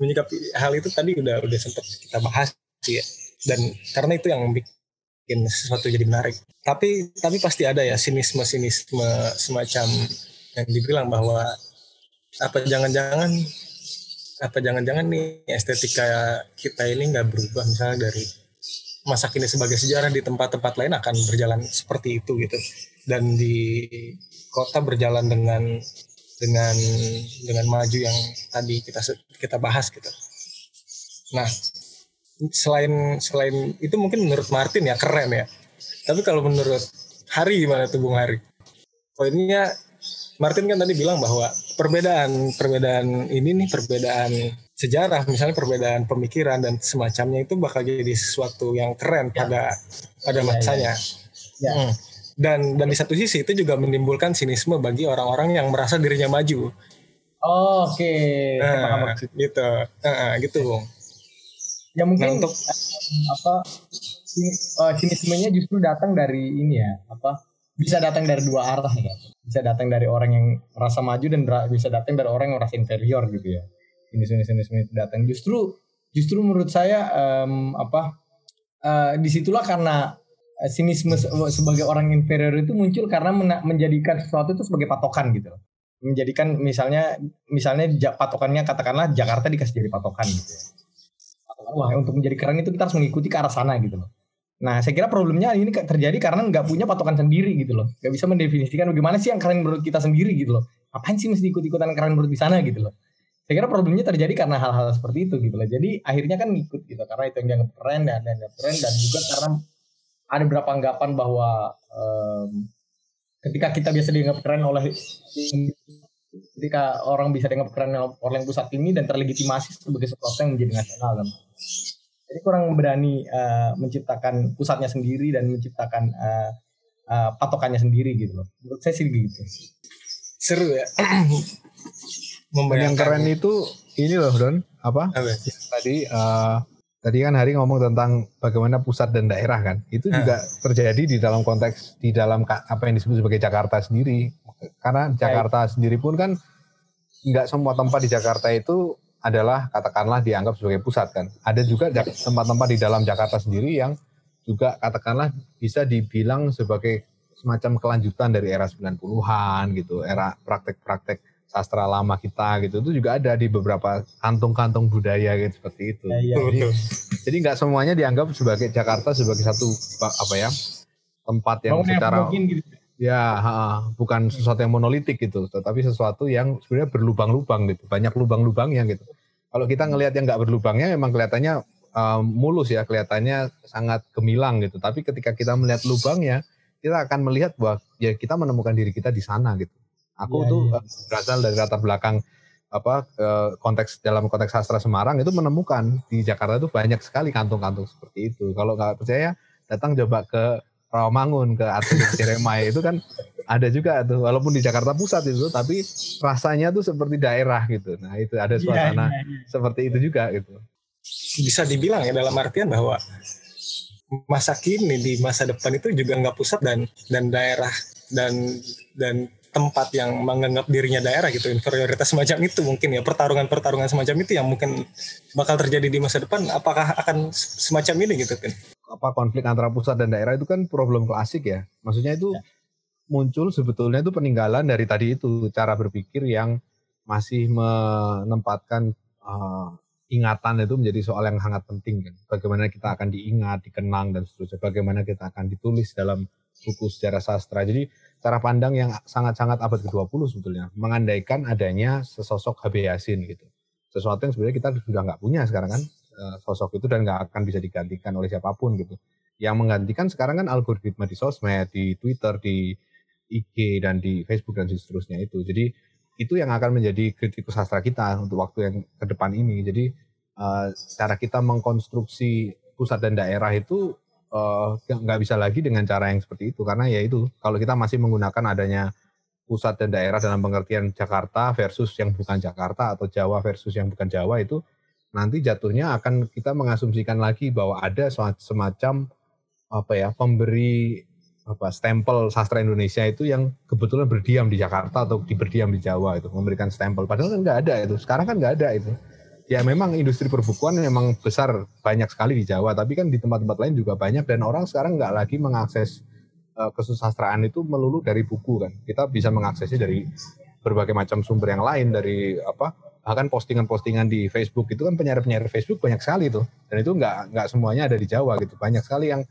menyikapi hal itu tadi udah udah sempat kita bahas sih ya. Dan karena itu yang bikin sesuatu jadi menarik. Tapi tapi pasti ada ya sinisme sinisme semacam yang dibilang bahwa apa jangan-jangan apa jangan-jangan nih estetika kita ini nggak berubah misalnya dari masa kini sebagai sejarah di tempat-tempat lain akan berjalan seperti itu gitu dan di kota berjalan dengan dengan dengan maju yang tadi kita kita bahas gitu. Nah, selain selain itu mungkin menurut Martin ya keren ya. Tapi kalau menurut Hari gimana tuh Bung Hari? Poinnya Martin kan tadi bilang bahwa perbedaan perbedaan ini nih perbedaan sejarah misalnya perbedaan pemikiran dan semacamnya itu bakal jadi sesuatu yang keren ya. pada pada ya, masanya. Ya, ya. Hmm. Dan dan di satu sisi itu juga menimbulkan sinisme bagi orang-orang yang merasa dirinya maju. Oh, Oke, okay. nah, gitu, nah, gitu, bung. Ya mungkin nah, untuk apa uh, sinismenya justru datang dari ini ya, apa bisa datang dari dua arah ya. Bisa datang dari orang yang merasa maju dan bisa datang dari orang yang merasa inferior gitu ya ini sini sini datang justru justru menurut saya um, apa uh, di situlah karena sinisme sebagai orang inferior itu muncul karena menjadikan sesuatu itu sebagai patokan gitu menjadikan misalnya misalnya patokannya katakanlah Jakarta dikasih jadi patokan gitu ya. Wah untuk menjadi keren itu kita harus mengikuti ke arah sana gitu loh. Nah saya kira problemnya ini terjadi karena nggak punya patokan sendiri gitu loh. Nggak bisa mendefinisikan bagaimana sih yang keren menurut kita sendiri gitu loh. Apain sih mesti ikut-ikutan keren menurut di sana gitu loh. Saya kira problemnya terjadi karena hal-hal seperti itu gitu loh. Jadi akhirnya kan ngikut gitu karena itu yang dianggap keren dan dianggap keren dan juga karena ada beberapa anggapan bahwa um, ketika kita biasa dianggap keren oleh ketika orang bisa dianggap keren oleh yang pusat ini dan terlegitimasi sebagai sesuatu yang menjadi nasional kan. Jadi kurang berani uh, menciptakan pusatnya sendiri dan menciptakan uh, uh, patokannya sendiri gitu loh. Menurut saya sih gitu. Seru ya. <clears throat> yang keren itu ini loh Don, apa? Tadi uh, Tadi kan Hari ngomong tentang bagaimana pusat dan daerah kan. Itu juga terjadi di dalam konteks di dalam apa yang disebut sebagai Jakarta sendiri. Karena Jakarta Baik. sendiri pun kan nggak semua tempat di Jakarta itu adalah katakanlah dianggap sebagai pusat kan. Ada juga tempat-tempat di dalam Jakarta sendiri yang juga katakanlah bisa dibilang sebagai semacam kelanjutan dari era 90-an gitu, era praktek-praktek sastra lama kita gitu itu juga ada di beberapa kantong-kantong budaya gitu seperti itu. Ya, ya, jadi <laughs> jadi nggak semuanya dianggap sebagai Jakarta sebagai satu apa ya tempat yang Bangun secara gitu. ya ha, bukan sesuatu yang monolitik gitu, tetapi sesuatu yang sebenarnya berlubang-lubang gitu, banyak lubang-lubangnya gitu. Kalau kita ngelihat yang nggak berlubangnya memang kelihatannya um, mulus ya, kelihatannya sangat gemilang gitu. Tapi ketika kita melihat lubangnya, kita akan melihat bahwa ya kita menemukan diri kita di sana gitu. Aku yeah, tuh yeah. Iya. berasal dari latar belakang apa konteks dalam konteks sastra Semarang itu menemukan di Jakarta itu banyak sekali kantung-kantung seperti itu. Kalau nggak percaya datang coba ke Rawamangun ke Atlet <laughs> Ciremai itu kan ada juga tuh walaupun di Jakarta Pusat itu tapi rasanya tuh seperti daerah gitu. Nah, itu ada iya, suasana yeah, yeah, yeah. seperti itu juga gitu. Bisa dibilang ya dalam artian bahwa masa kini di masa depan itu juga nggak pusat dan dan daerah dan dan tempat yang menganggap dirinya daerah gitu inferioritas semacam itu mungkin ya pertarungan-pertarungan semacam itu yang mungkin bakal terjadi di masa depan apakah akan semacam ini gitu kan apa konflik antara pusat dan daerah itu kan problem klasik ya. Maksudnya itu ya. muncul sebetulnya itu peninggalan dari tadi itu cara berpikir yang masih menempatkan uh, ingatan itu menjadi soal yang sangat penting kan. Bagaimana kita akan diingat dikenang dan seterusnya. Bagaimana kita akan ditulis dalam buku sejarah sastra. Jadi cara pandang yang sangat-sangat abad ke-20 sebetulnya mengandaikan adanya sesosok HB Yasin gitu. Sesuatu yang sebenarnya kita sudah nggak punya sekarang kan eh, sosok itu dan nggak akan bisa digantikan oleh siapa pun gitu. Yang menggantikan sekarang kan algoritma di sosmed, di Twitter, di IG dan di Facebook dan seterusnya itu. Jadi itu yang akan menjadi kritikus sastra kita untuk waktu yang ke depan ini. Jadi uh, cara kita mengkonstruksi pusat dan daerah itu uh, nggak bisa lagi dengan cara yang seperti itu. Karena ya itu kalau kita masih menggunakan adanya pusat dan daerah dalam pengertian Jakarta versus yang bukan Jakarta atau Jawa versus yang bukan Jawa itu nanti jatuhnya akan kita mengasumsikan lagi bahwa ada semacam apa ya pemberi apa stempel sastra Indonesia itu yang kebetulan berdiam di Jakarta atau di berdiam di Jawa itu memberikan stempel. Padahal kan nggak ada itu. Sekarang kan nggak ada itu ya memang industri perbukuan memang besar banyak sekali di Jawa, tapi kan di tempat-tempat lain juga banyak dan orang sekarang nggak lagi mengakses uh, kesusastraan itu melulu dari buku kan. Kita bisa mengaksesnya dari berbagai macam sumber yang lain dari apa bahkan postingan-postingan di Facebook itu kan penyair-penyair Facebook banyak sekali tuh dan itu nggak nggak semuanya ada di Jawa gitu. Banyak sekali yang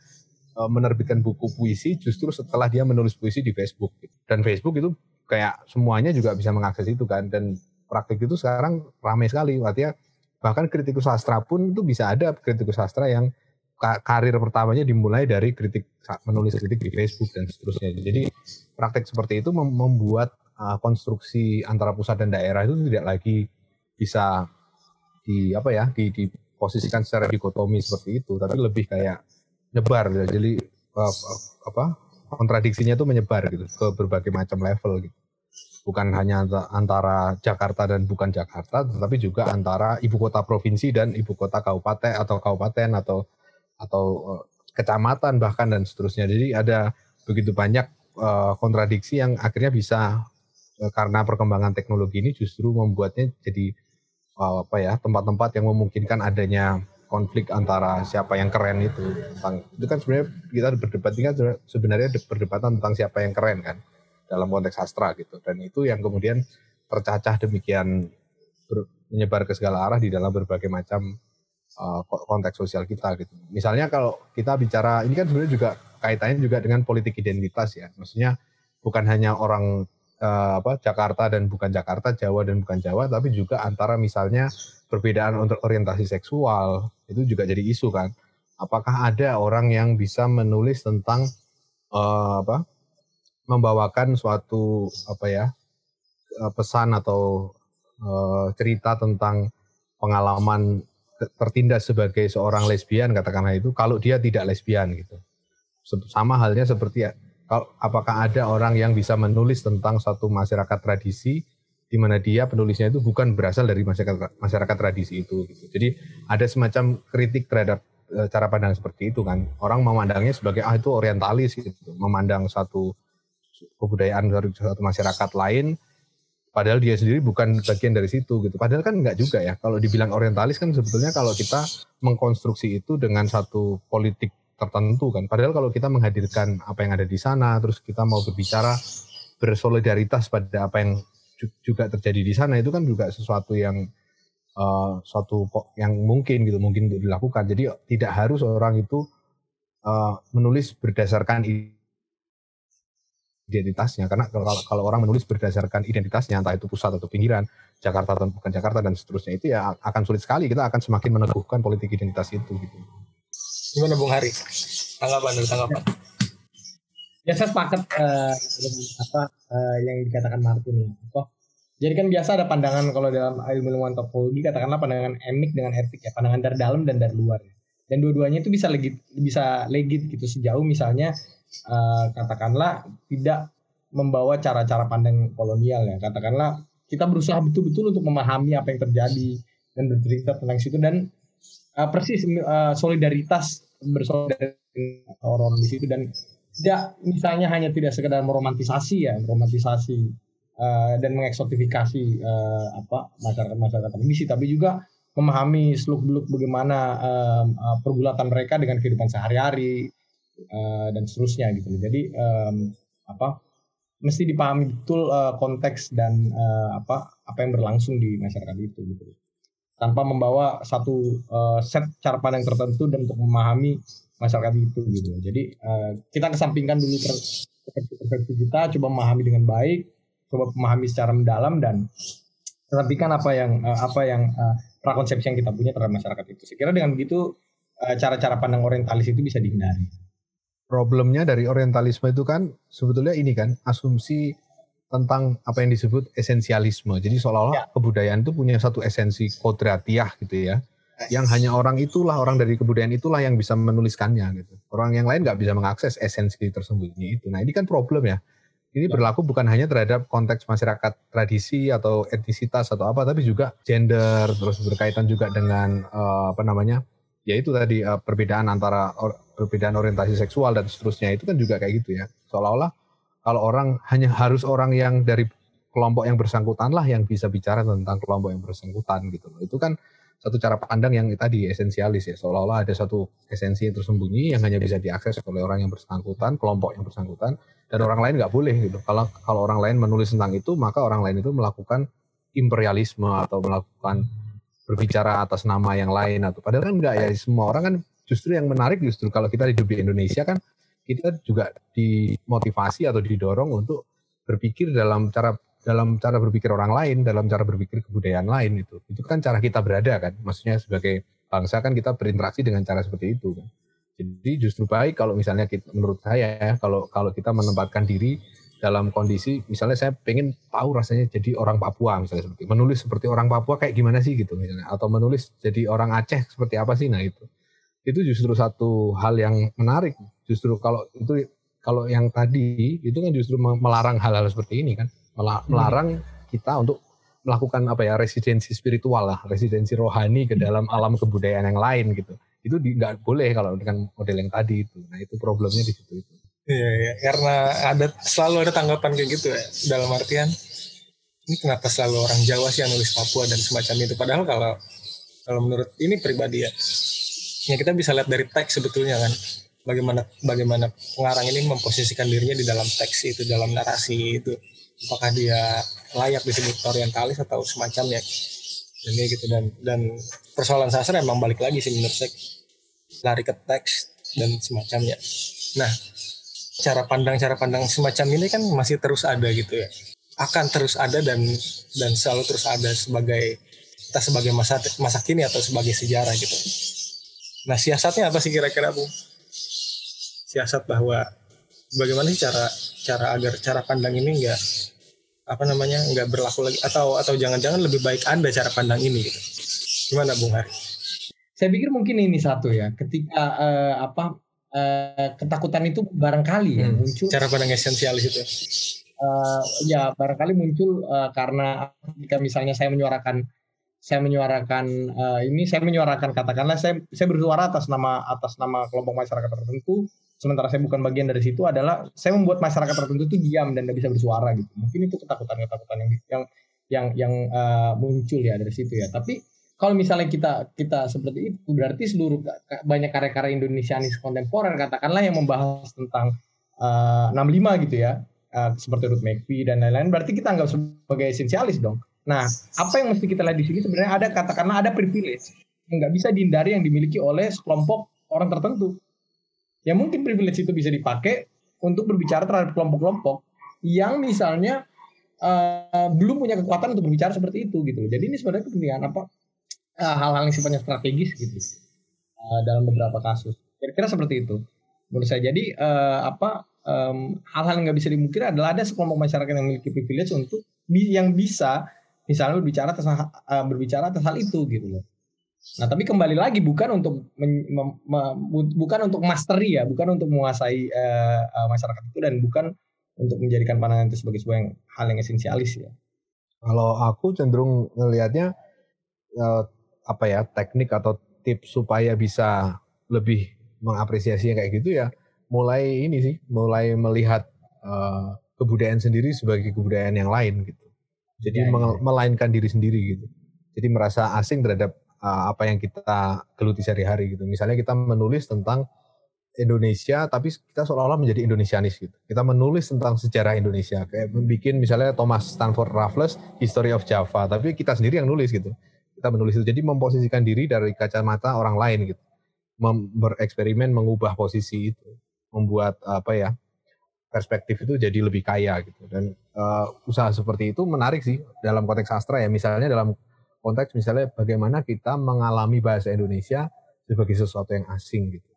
uh, menerbitkan buku puisi justru setelah dia menulis puisi di Facebook dan Facebook itu kayak semuanya juga bisa mengakses itu kan. Dan praktik itu sekarang ramai sekali artinya bahkan kritikus sastra pun itu bisa ada kritikus sastra yang karir pertamanya dimulai dari kritik menulis kritik di Facebook dan seterusnya. Jadi praktek seperti itu membuat uh, konstruksi antara pusat dan daerah itu tidak lagi bisa di apa ya di diposisikan secara dikotomi seperti itu, tapi lebih kayak nyebar. Ya. Jadi uh, apa kontradiksinya itu menyebar gitu ke berbagai macam level gitu bukan hanya antara Jakarta dan bukan Jakarta, tetapi juga antara ibu kota provinsi dan ibu kota kabupaten atau kabupaten atau atau eh, kecamatan bahkan dan seterusnya. Jadi ada begitu banyak uh, kontradiksi yang akhirnya bisa uh, karena perkembangan teknologi ini justru membuatnya jadi apa ya tempat-tempat yang memungkinkan adanya konflik antara siapa yang keren itu. Itu kan sebenarnya kita berdebat ini kan sebenarnya perdebatan tentang siapa yang keren kan dalam konteks sastra gitu dan itu yang kemudian tercacah demikian ber, menyebar ke segala arah di dalam berbagai macam uh, konteks sosial kita gitu. Misalnya kalau kita bicara ini kan sebenarnya juga kaitannya juga dengan politik identitas ya. Maksudnya bukan hanya orang uh, apa Jakarta dan bukan Jakarta, Jawa dan bukan Jawa, tapi juga antara misalnya perbedaan untuk orientasi seksual itu juga jadi isu kan. Apakah ada orang yang bisa menulis tentang uh, apa membawakan suatu apa ya pesan atau uh, cerita tentang pengalaman tertindas sebagai seorang lesbian katakanlah itu kalau dia tidak lesbian gitu. Sama halnya seperti apakah ada orang yang bisa menulis tentang satu masyarakat tradisi di mana dia penulisnya itu bukan berasal dari masyarakat masyarakat tradisi itu gitu. jadi ada semacam kritik terhadap e, cara pandang seperti itu kan. Orang memandangnya sebagai ah itu orientalis gitu. Memandang satu kebudayaan satu masyarakat lain Padahal dia sendiri bukan bagian dari situ gitu. Padahal kan enggak juga ya. Kalau dibilang orientalis kan sebetulnya kalau kita mengkonstruksi itu dengan satu politik tertentu kan. Padahal kalau kita menghadirkan apa yang ada di sana, terus kita mau berbicara bersolidaritas pada apa yang juga terjadi di sana itu kan juga sesuatu yang uh, suatu yang mungkin gitu, mungkin untuk dilakukan. Jadi tidak harus orang itu uh, menulis berdasarkan identitasnya karena kalau, kalau orang menulis berdasarkan identitasnya entah itu pusat atau pinggiran Jakarta atau bukan Jakarta dan seterusnya itu ya akan sulit sekali kita akan semakin meneguhkan politik identitas itu gitu. Gimana Bung Hari? Tanggapan dari tanggapan. Ya saya sepakat uh, dengan apa uh, yang dikatakan Martin ya. Oh, jadi kan biasa ada pandangan kalau dalam ilmu ilmu antropologi katakanlah pandangan emik dengan etik ya, pandangan dari dalam dan dari luar. Ya. Dan dua-duanya itu bisa legit bisa legit gitu. Sejauh misalnya uh, katakanlah tidak membawa cara-cara pandang kolonial ya. Katakanlah kita berusaha betul-betul untuk memahami apa yang terjadi dan bercerita tentang situ. Dan uh, persis uh, solidaritas bersolidaritas orang di situ. Dan tidak misalnya hanya tidak sekedar meromantisasi ya meromantisasi uh, dan mengeksotifikasi uh, apa masyarakat masyarakat tradisi tapi juga memahami seluk beluk bagaimana uh, uh, pergulatan mereka dengan kehidupan sehari-hari uh, dan seterusnya gitu Jadi um, apa mesti dipahami betul uh, konteks dan uh, apa apa yang berlangsung di masyarakat itu gitu. Tanpa membawa satu uh, set cara pandang tertentu dan untuk memahami masyarakat itu gitu. Jadi uh, kita kesampingkan dulu persepsi kita, coba memahami dengan baik, coba memahami secara mendalam dan kesampingkan apa yang apa yang prakonsepsi yang kita punya terhadap masyarakat itu. Saya kira dengan begitu cara-cara pandang orientalis itu bisa dihindari problemnya dari orientalisme itu kan sebetulnya ini kan asumsi tentang apa yang disebut esensialisme. Jadi seolah-olah ya. kebudayaan itu punya satu esensi kodratiah gitu ya. Yang hanya orang itulah, orang dari kebudayaan itulah yang bisa menuliskannya gitu. Orang yang lain nggak bisa mengakses esensi tersembunyi itu. Nah ini kan problem ya. Ini ya. berlaku bukan hanya terhadap konteks masyarakat tradisi atau etnisitas atau apa, tapi juga gender, terus berkaitan juga dengan uh, apa namanya, ya itu tadi uh, perbedaan antara perbedaan orientasi seksual dan seterusnya itu kan juga kayak gitu ya. Seolah-olah kalau orang hanya harus orang yang dari kelompok yang bersangkutan lah yang bisa bicara tentang kelompok yang bersangkutan gitu loh. Itu kan satu cara pandang yang tadi esensialis ya. Seolah-olah ada satu esensi yang tersembunyi yang hanya bisa diakses oleh orang yang bersangkutan, kelompok yang bersangkutan, dan orang lain nggak boleh gitu. Kalau kalau orang lain menulis tentang itu, maka orang lain itu melakukan imperialisme atau melakukan berbicara atas nama yang lain atau padahal kan enggak ya semua orang kan justru yang menarik justru kalau kita hidup di Indonesia kan kita juga dimotivasi atau didorong untuk berpikir dalam cara dalam cara berpikir orang lain, dalam cara berpikir kebudayaan lain itu. Itu kan cara kita berada kan. Maksudnya sebagai bangsa kan kita berinteraksi dengan cara seperti itu kan. Jadi justru baik kalau misalnya kita, menurut saya ya, kalau kalau kita menempatkan diri dalam kondisi misalnya saya pengen tahu rasanya jadi orang Papua misalnya seperti menulis seperti orang Papua kayak gimana sih gitu misalnya atau menulis jadi orang Aceh seperti apa sih nah itu itu justru satu hal yang menarik. Justru kalau itu kalau yang tadi itu kan justru melarang hal-hal seperti ini kan. Melarang kita untuk melakukan apa ya residensi spiritual lah, residensi rohani ke dalam alam kebudayaan yang lain gitu. Itu nggak boleh kalau dengan model yang tadi itu. Nah itu problemnya di situ itu. Iya, iya, karena ada selalu ada tanggapan kayak gitu ya dalam artian ini kenapa selalu orang Jawa sih yang nulis Papua dan semacam itu. Padahal kalau kalau menurut ini pribadi ya ya kita bisa lihat dari teks sebetulnya kan bagaimana bagaimana pengarang ini memposisikan dirinya di dalam teks itu dalam narasi itu apakah dia layak disebut orientalis atau semacamnya? Dan gitu dan dan persoalan sastra emang balik lagi sih menurut saya. Lari ke teks dan semacamnya. Nah cara pandang cara pandang semacam ini kan masih terus ada gitu ya. Akan terus ada dan dan selalu terus ada sebagai kita sebagai masa masa kini atau sebagai sejarah gitu. Nah siasatnya apa sih kira-kira bu? Siasat bahwa bagaimana sih cara cara agar cara pandang ini enggak apa namanya nggak berlaku lagi atau atau jangan-jangan lebih baik anda cara pandang ini gitu. gimana Bung Hari? Saya pikir mungkin ini satu ya ketika uh, apa uh, ketakutan itu barangkali ya hmm, muncul cara pandang esensialis itu uh, ya barangkali muncul uh, karena ketika misalnya saya menyuarakan saya menyuarakan uh, ini saya menyuarakan katakanlah saya saya bersuara atas nama atas nama kelompok masyarakat tertentu sementara saya bukan bagian dari situ adalah saya membuat masyarakat tertentu itu diam dan tidak bisa bersuara gitu. Mungkin itu ketakutan-ketakutan yang yang yang yang uh, muncul ya dari situ ya. Tapi kalau misalnya kita kita seperti itu berarti seluruh banyak karya-karya Indonesianis kontemporer katakanlah yang membahas tentang uh, eh, 65 gitu ya. Uh, seperti Ruth McVie dan lain-lain berarti kita anggap sebagai esensialis dong. Nah, apa yang mesti kita lihat di sini sebenarnya ada katakanlah ada privilege nggak bisa dihindari yang dimiliki oleh sekelompok orang tertentu ya mungkin privilege itu bisa dipakai untuk berbicara terhadap kelompok-kelompok yang misalnya uh, belum punya kekuatan untuk berbicara seperti itu gitu Jadi ini sebenarnya kepentingan apa uh, hal-hal yang sifatnya strategis gitu uh, dalam beberapa kasus. Kira-kira seperti itu menurut saya. Jadi uh, apa um, hal-hal yang nggak bisa dimungkiri adalah ada sekelompok masyarakat yang memiliki privilege untuk yang bisa misalnya berbicara atas uh, berbicara atas hal itu gitu loh. Nah, tapi kembali lagi bukan untuk men, me, me, bukan untuk mastery ya, bukan untuk menguasai uh, uh, masyarakat itu dan bukan untuk menjadikan pandangan itu sebagai sebuah yang, hal yang esensialis ya. Kalau aku cenderung ngelihatnya uh, apa ya teknik atau tips supaya bisa lebih mengapresiasi yang kayak gitu ya, mulai ini sih, mulai melihat uh, kebudayaan sendiri sebagai kebudayaan yang lain gitu. Jadi ya, ya. melainkan diri sendiri gitu. Jadi merasa asing terhadap uh, apa yang kita geluti sehari-hari gitu. Misalnya kita menulis tentang Indonesia tapi kita seolah-olah menjadi Indonesianis gitu. Kita menulis tentang sejarah Indonesia kayak bikin misalnya Thomas Stanford Raffles History of Java tapi kita sendiri yang nulis gitu. Kita menulis itu jadi memposisikan diri dari kacamata orang lain gitu. Mem bereksperimen mengubah posisi itu, membuat apa ya? perspektif itu jadi lebih kaya gitu. Dan uh, usaha seperti itu menarik sih dalam konteks sastra ya. Misalnya dalam konteks misalnya bagaimana kita mengalami bahasa Indonesia sebagai sesuatu yang asing gitu.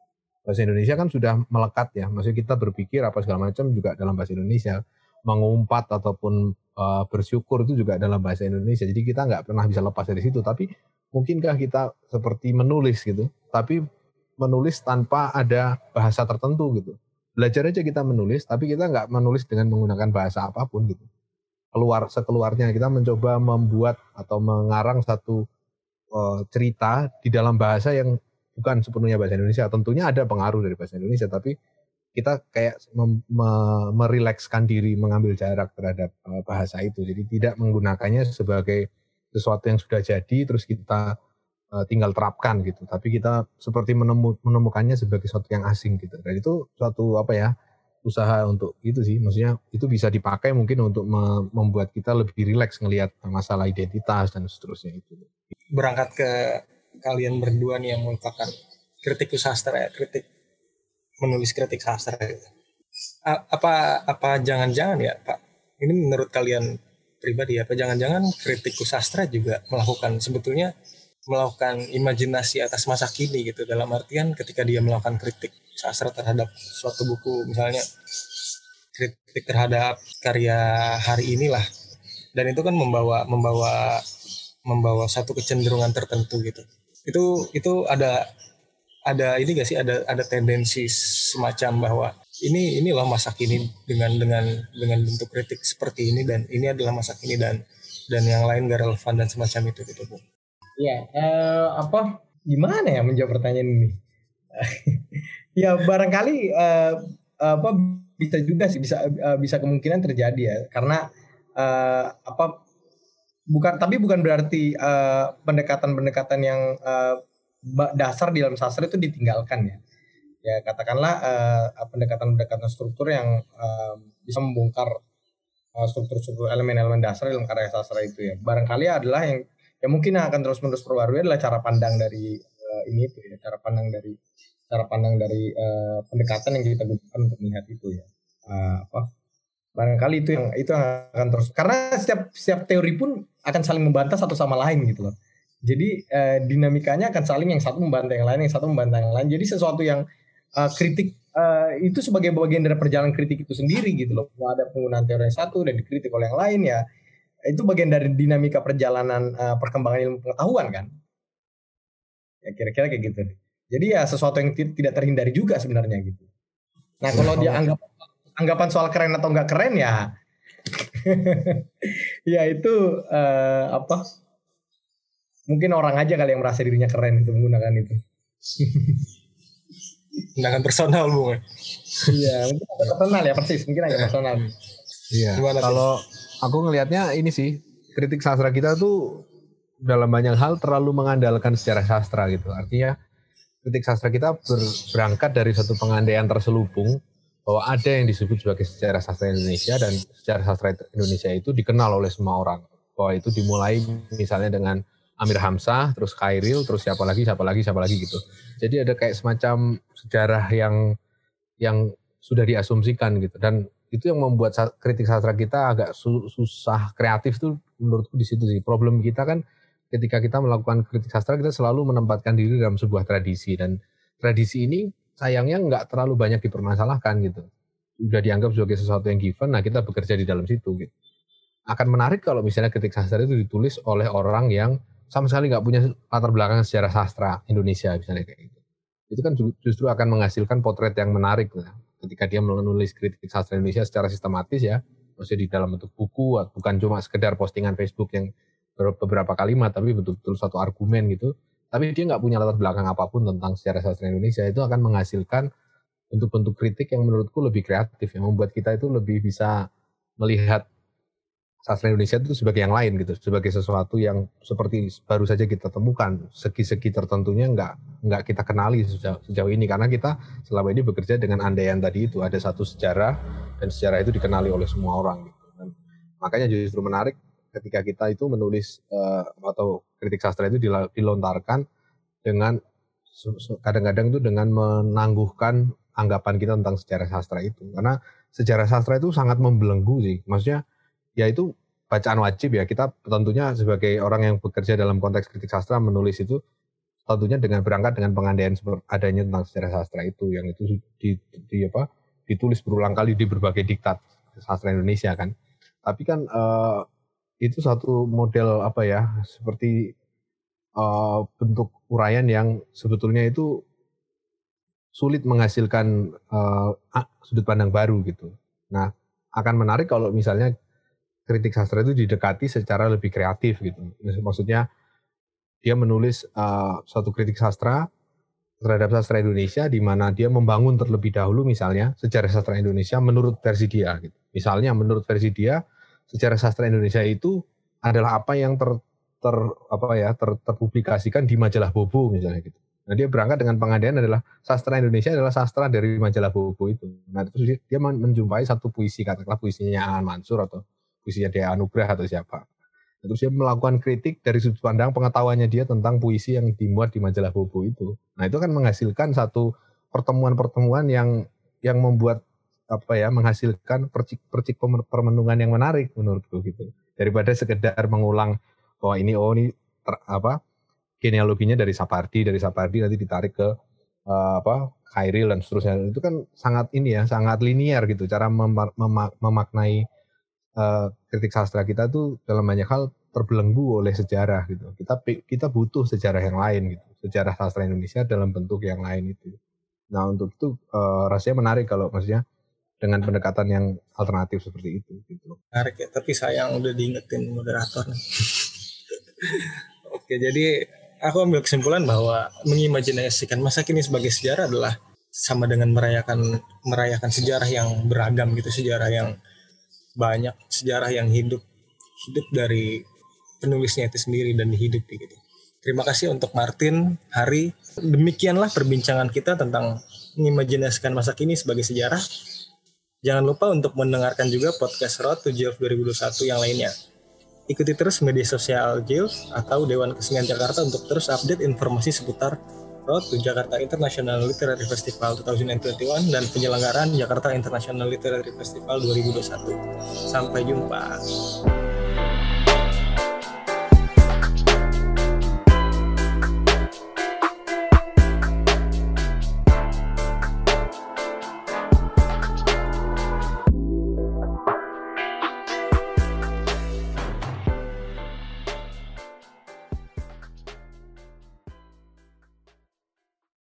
Bahasa Indonesia kan sudah melekat ya, maksudnya kita berpikir apa segala macam juga dalam bahasa Indonesia, mengumpat ataupun uh, bersyukur itu juga dalam bahasa Indonesia. Jadi kita nggak pernah bisa lepas dari situ. Tapi mungkinkah kita seperti menulis gitu, tapi menulis tanpa ada bahasa tertentu gitu. Belajar aja kita menulis, tapi kita nggak menulis dengan menggunakan bahasa apa pun gitu keluar sekeluarnya kita mencoba membuat atau mengarang satu uh, cerita di dalam bahasa yang bukan sepenuhnya bahasa Indonesia. Tentunya ada pengaruh dari bahasa Indonesia, tapi kita kayak merilekskan diri mengambil jarak terhadap uh, bahasa itu. Jadi tidak menggunakannya sebagai sesuatu yang sudah jadi terus kita uh, tinggal terapkan gitu. Tapi kita seperti menemu, menemukannya sebagai sesuatu yang asing gitu. Dan itu suatu apa ya? Usaha untuk itu sih. Maksudnya itu bisa dipakai mungkin untuk membuat kita lebih rileks ngelihat masalah identitas dan seterusnya itu. Berangkat ke kalian berdua nih yang merupakan kritikus sastra ya kritik menulis kritik sastra gitu. apa apa jangan-jangan ya pak? Ini menurut kalian pribadi apa jangan-jangan kritikus sastra juga melakukan sebetulnya melakukan imajinasi atas masa kini gitu dalam artian ketika dia melakukan kritik sastra terhadap suatu buku misalnya kritik terhadap karya hari inilah. Dan itu kan membawa membawa membawa satu kecenderungan tertentu gitu. Itu itu ada ada ini gak sih? Ada ada tendensi semacam bahwa ini inilah masa kini dengan dengan dengan bentuk kritik seperti ini dan ini adalah masa kini dan dan yang lain gak relevan dan semacam itu gitu bu. Ya, uh, apa? Gimana ya menjawab pertanyaan ini? <laughs> ya barangkali uh, apa bisa juga sih bisa uh, bisa kemungkinan terjadi ya karena uh, apa bukan tapi bukan berarti pendekatan-pendekatan uh, yang uh, dasar di dalam sastra itu ditinggalkan ya. ya katakanlah uh, pendekatan-pendekatan struktur yang uh, bisa membongkar struktur-struktur elemen-elemen dasar dalam karya sastra itu ya. Barangkali adalah yang yang mungkin akan terus-menerus perbarui adalah cara pandang dari uh, ini itu ya, cara pandang dari cara pandang dari uh, pendekatan yang kita gunakan untuk melihat itu ya. Uh, apa barangkali itu yang itu yang akan terus karena setiap setiap teori pun akan saling membantah satu sama lain gitu loh. Jadi uh, dinamikanya akan saling yang satu membantah yang lain, yang satu membantah yang lain. Jadi sesuatu yang uh, kritik uh, itu sebagai bagian dari perjalanan kritik itu sendiri gitu loh. Ada penggunaan teori yang satu dan dikritik oleh yang lain ya itu bagian dari dinamika perjalanan uh, perkembangan ilmu pengetahuan kan. Ya kira-kira kayak gitu. Jadi ya sesuatu yang tidak terhindari juga sebenarnya gitu. Nah kalau dia anggap anggapan soal keren atau enggak keren ya <laughs> ya itu uh, apa mungkin orang aja kali yang merasa dirinya keren itu menggunakan itu <laughs> Tindakan personal bu. Iya, mungkin personal ya persis, mungkin agak personal. Iya. Kalau aku ngelihatnya ini sih kritik sastra kita tuh dalam banyak hal terlalu mengandalkan sejarah sastra gitu. Artinya kritik sastra kita ber, berangkat dari satu pengandaian terselubung bahwa ada yang disebut sebagai sejarah sastra Indonesia dan sejarah sastra Indonesia itu dikenal oleh semua orang. Bahwa itu dimulai misalnya dengan Amir Hamzah, terus Khairil, terus siapa lagi, siapa lagi, siapa lagi gitu. Jadi ada kayak semacam sejarah yang yang sudah diasumsikan gitu dan itu yang membuat kritik sastra kita agak susah kreatif tuh menurutku di situ sih. Problem kita kan ketika kita melakukan kritik sastra kita selalu menempatkan diri dalam sebuah tradisi dan tradisi ini sayangnya nggak terlalu banyak dipermasalahkan gitu. Udah dianggap sebagai sesuatu yang given, nah kita bekerja di dalam situ gitu. Akan menarik kalau misalnya kritik sastra itu ditulis oleh orang yang sama sekali nggak punya latar belakang sejarah sastra Indonesia misalnya kayak gitu. Itu kan justru akan menghasilkan potret yang menarik lah. Ketika dia menulis kritik sastra Indonesia secara sistematis ya, maksudnya di dalam bentuk buku, bukan cuma sekedar postingan Facebook yang beberapa kalimat, tapi betul-betul satu argumen gitu. Tapi dia nggak punya latar belakang apa pun tentang sejarah sastra Indonesia, itu akan menghasilkan bentuk-bentuk kritik yang menurutku lebih kreatif, yang membuat kita itu lebih bisa melihat sastra Indonesia itu sebagai yang lain gitu, sebagai sesuatu yang seperti baru saja kita temukan, segi-segi tertentunya nggak nggak kita kenali sejauh, sejauh ini karena kita selama ini bekerja dengan andaian tadi itu ada satu sejarah dan sejarah itu dikenali oleh semua orang gitu. Dan makanya justru menarik ketika kita itu menulis uh, atau kritik sastra itu dilontarkan dengan kadang-kadang itu dengan menangguhkan anggapan kita tentang sejarah sastra itu. Karena sejarah sastra itu sangat membelenggu sih. Maksudnya ya itu bacaan wajib ya. Kita tentunya sebagai orang yang bekerja dalam konteks kritik sastra menulis itu tentunya dengan berangkat dengan pengandaian adanya tentang sejarah sastra itu yang itu di, di apa ditulis berulang kali di berbagai diktat sastra Indonesia kan. Tapi kan uh, itu satu model apa ya seperti uh, bentuk uraian yang sebetulnya itu sulit menghasilkan uh, sudut pandang baru gitu nah akan menarik kalau misalnya kritik sastra itu didekati secara lebih kreatif gitu. Maksudnya dia menulis uh, suatu kritik sastra terhadap sastra Indonesia di mana dia membangun terlebih dahulu misalnya sejarah sastra Indonesia menurut versi dia gitu. Misalnya menurut versi dia sejarah sastra Indonesia itu adalah apa yang ter, ter apa ya ter, terpublikasikan di majalah Bobo misalnya gitu. Nah dia berangkat dengan pengandaian adalah sastra Indonesia adalah sastra dari majalah Bobo itu. Nah terus dia menjumpai satu puisi katakanlah puisinya Aan Mansur atau puisinya dia anugerah atau siapa. Terus dia melakukan kritik dari sudut pandang pengetahuannya dia tentang puisi yang dimuat di majalah Bobo itu. Nah itu kan menghasilkan satu pertemuan-pertemuan yang yang membuat apa ya menghasilkan percik-percik permenungan yang menarik menurutku gitu. Daripada sekedar mengulang bahwa ini oh ini ter, apa genealoginya dari Sapardi, dari Sapardi nanti ditarik ke uh, apa Khairil dan seterusnya. Itu kan sangat ini ya, sangat linear gitu cara mem mem memaknai uh, kritik sastra kita tuh dalam banyak hal terbelenggu oleh sejarah gitu. Kita kita butuh sejarah yang lain gitu. Sejarah sastra Indonesia dalam bentuk yang lain itu. Nah untuk itu uh, rasanya menarik kalau maksudnya dengan pendekatan yang alternatif seperti itu gitu. Menarik ya, tapi sayang udah diingetin moderator. <laughs> Oke, jadi aku ambil kesimpulan bahwa mengimajinasikan masa kini sebagai sejarah adalah sama dengan merayakan merayakan sejarah yang beragam gitu, sejarah yang banyak sejarah yang hidup hidup dari penulisnya itu sendiri dan dihidupi gitu. Terima kasih untuk Martin, Hari. Demikianlah perbincangan kita tentang mengimajinasikan masa kini sebagai sejarah, jangan lupa untuk mendengarkan juga podcast Road to Geoff 2021 yang lainnya. Ikuti terus media sosial Geoff atau Dewan Kesenian Jakarta untuk terus update informasi seputar Road to Jakarta International Literary Festival 2021 dan penyelenggaraan Jakarta International Literary Festival 2021. Sampai jumpa.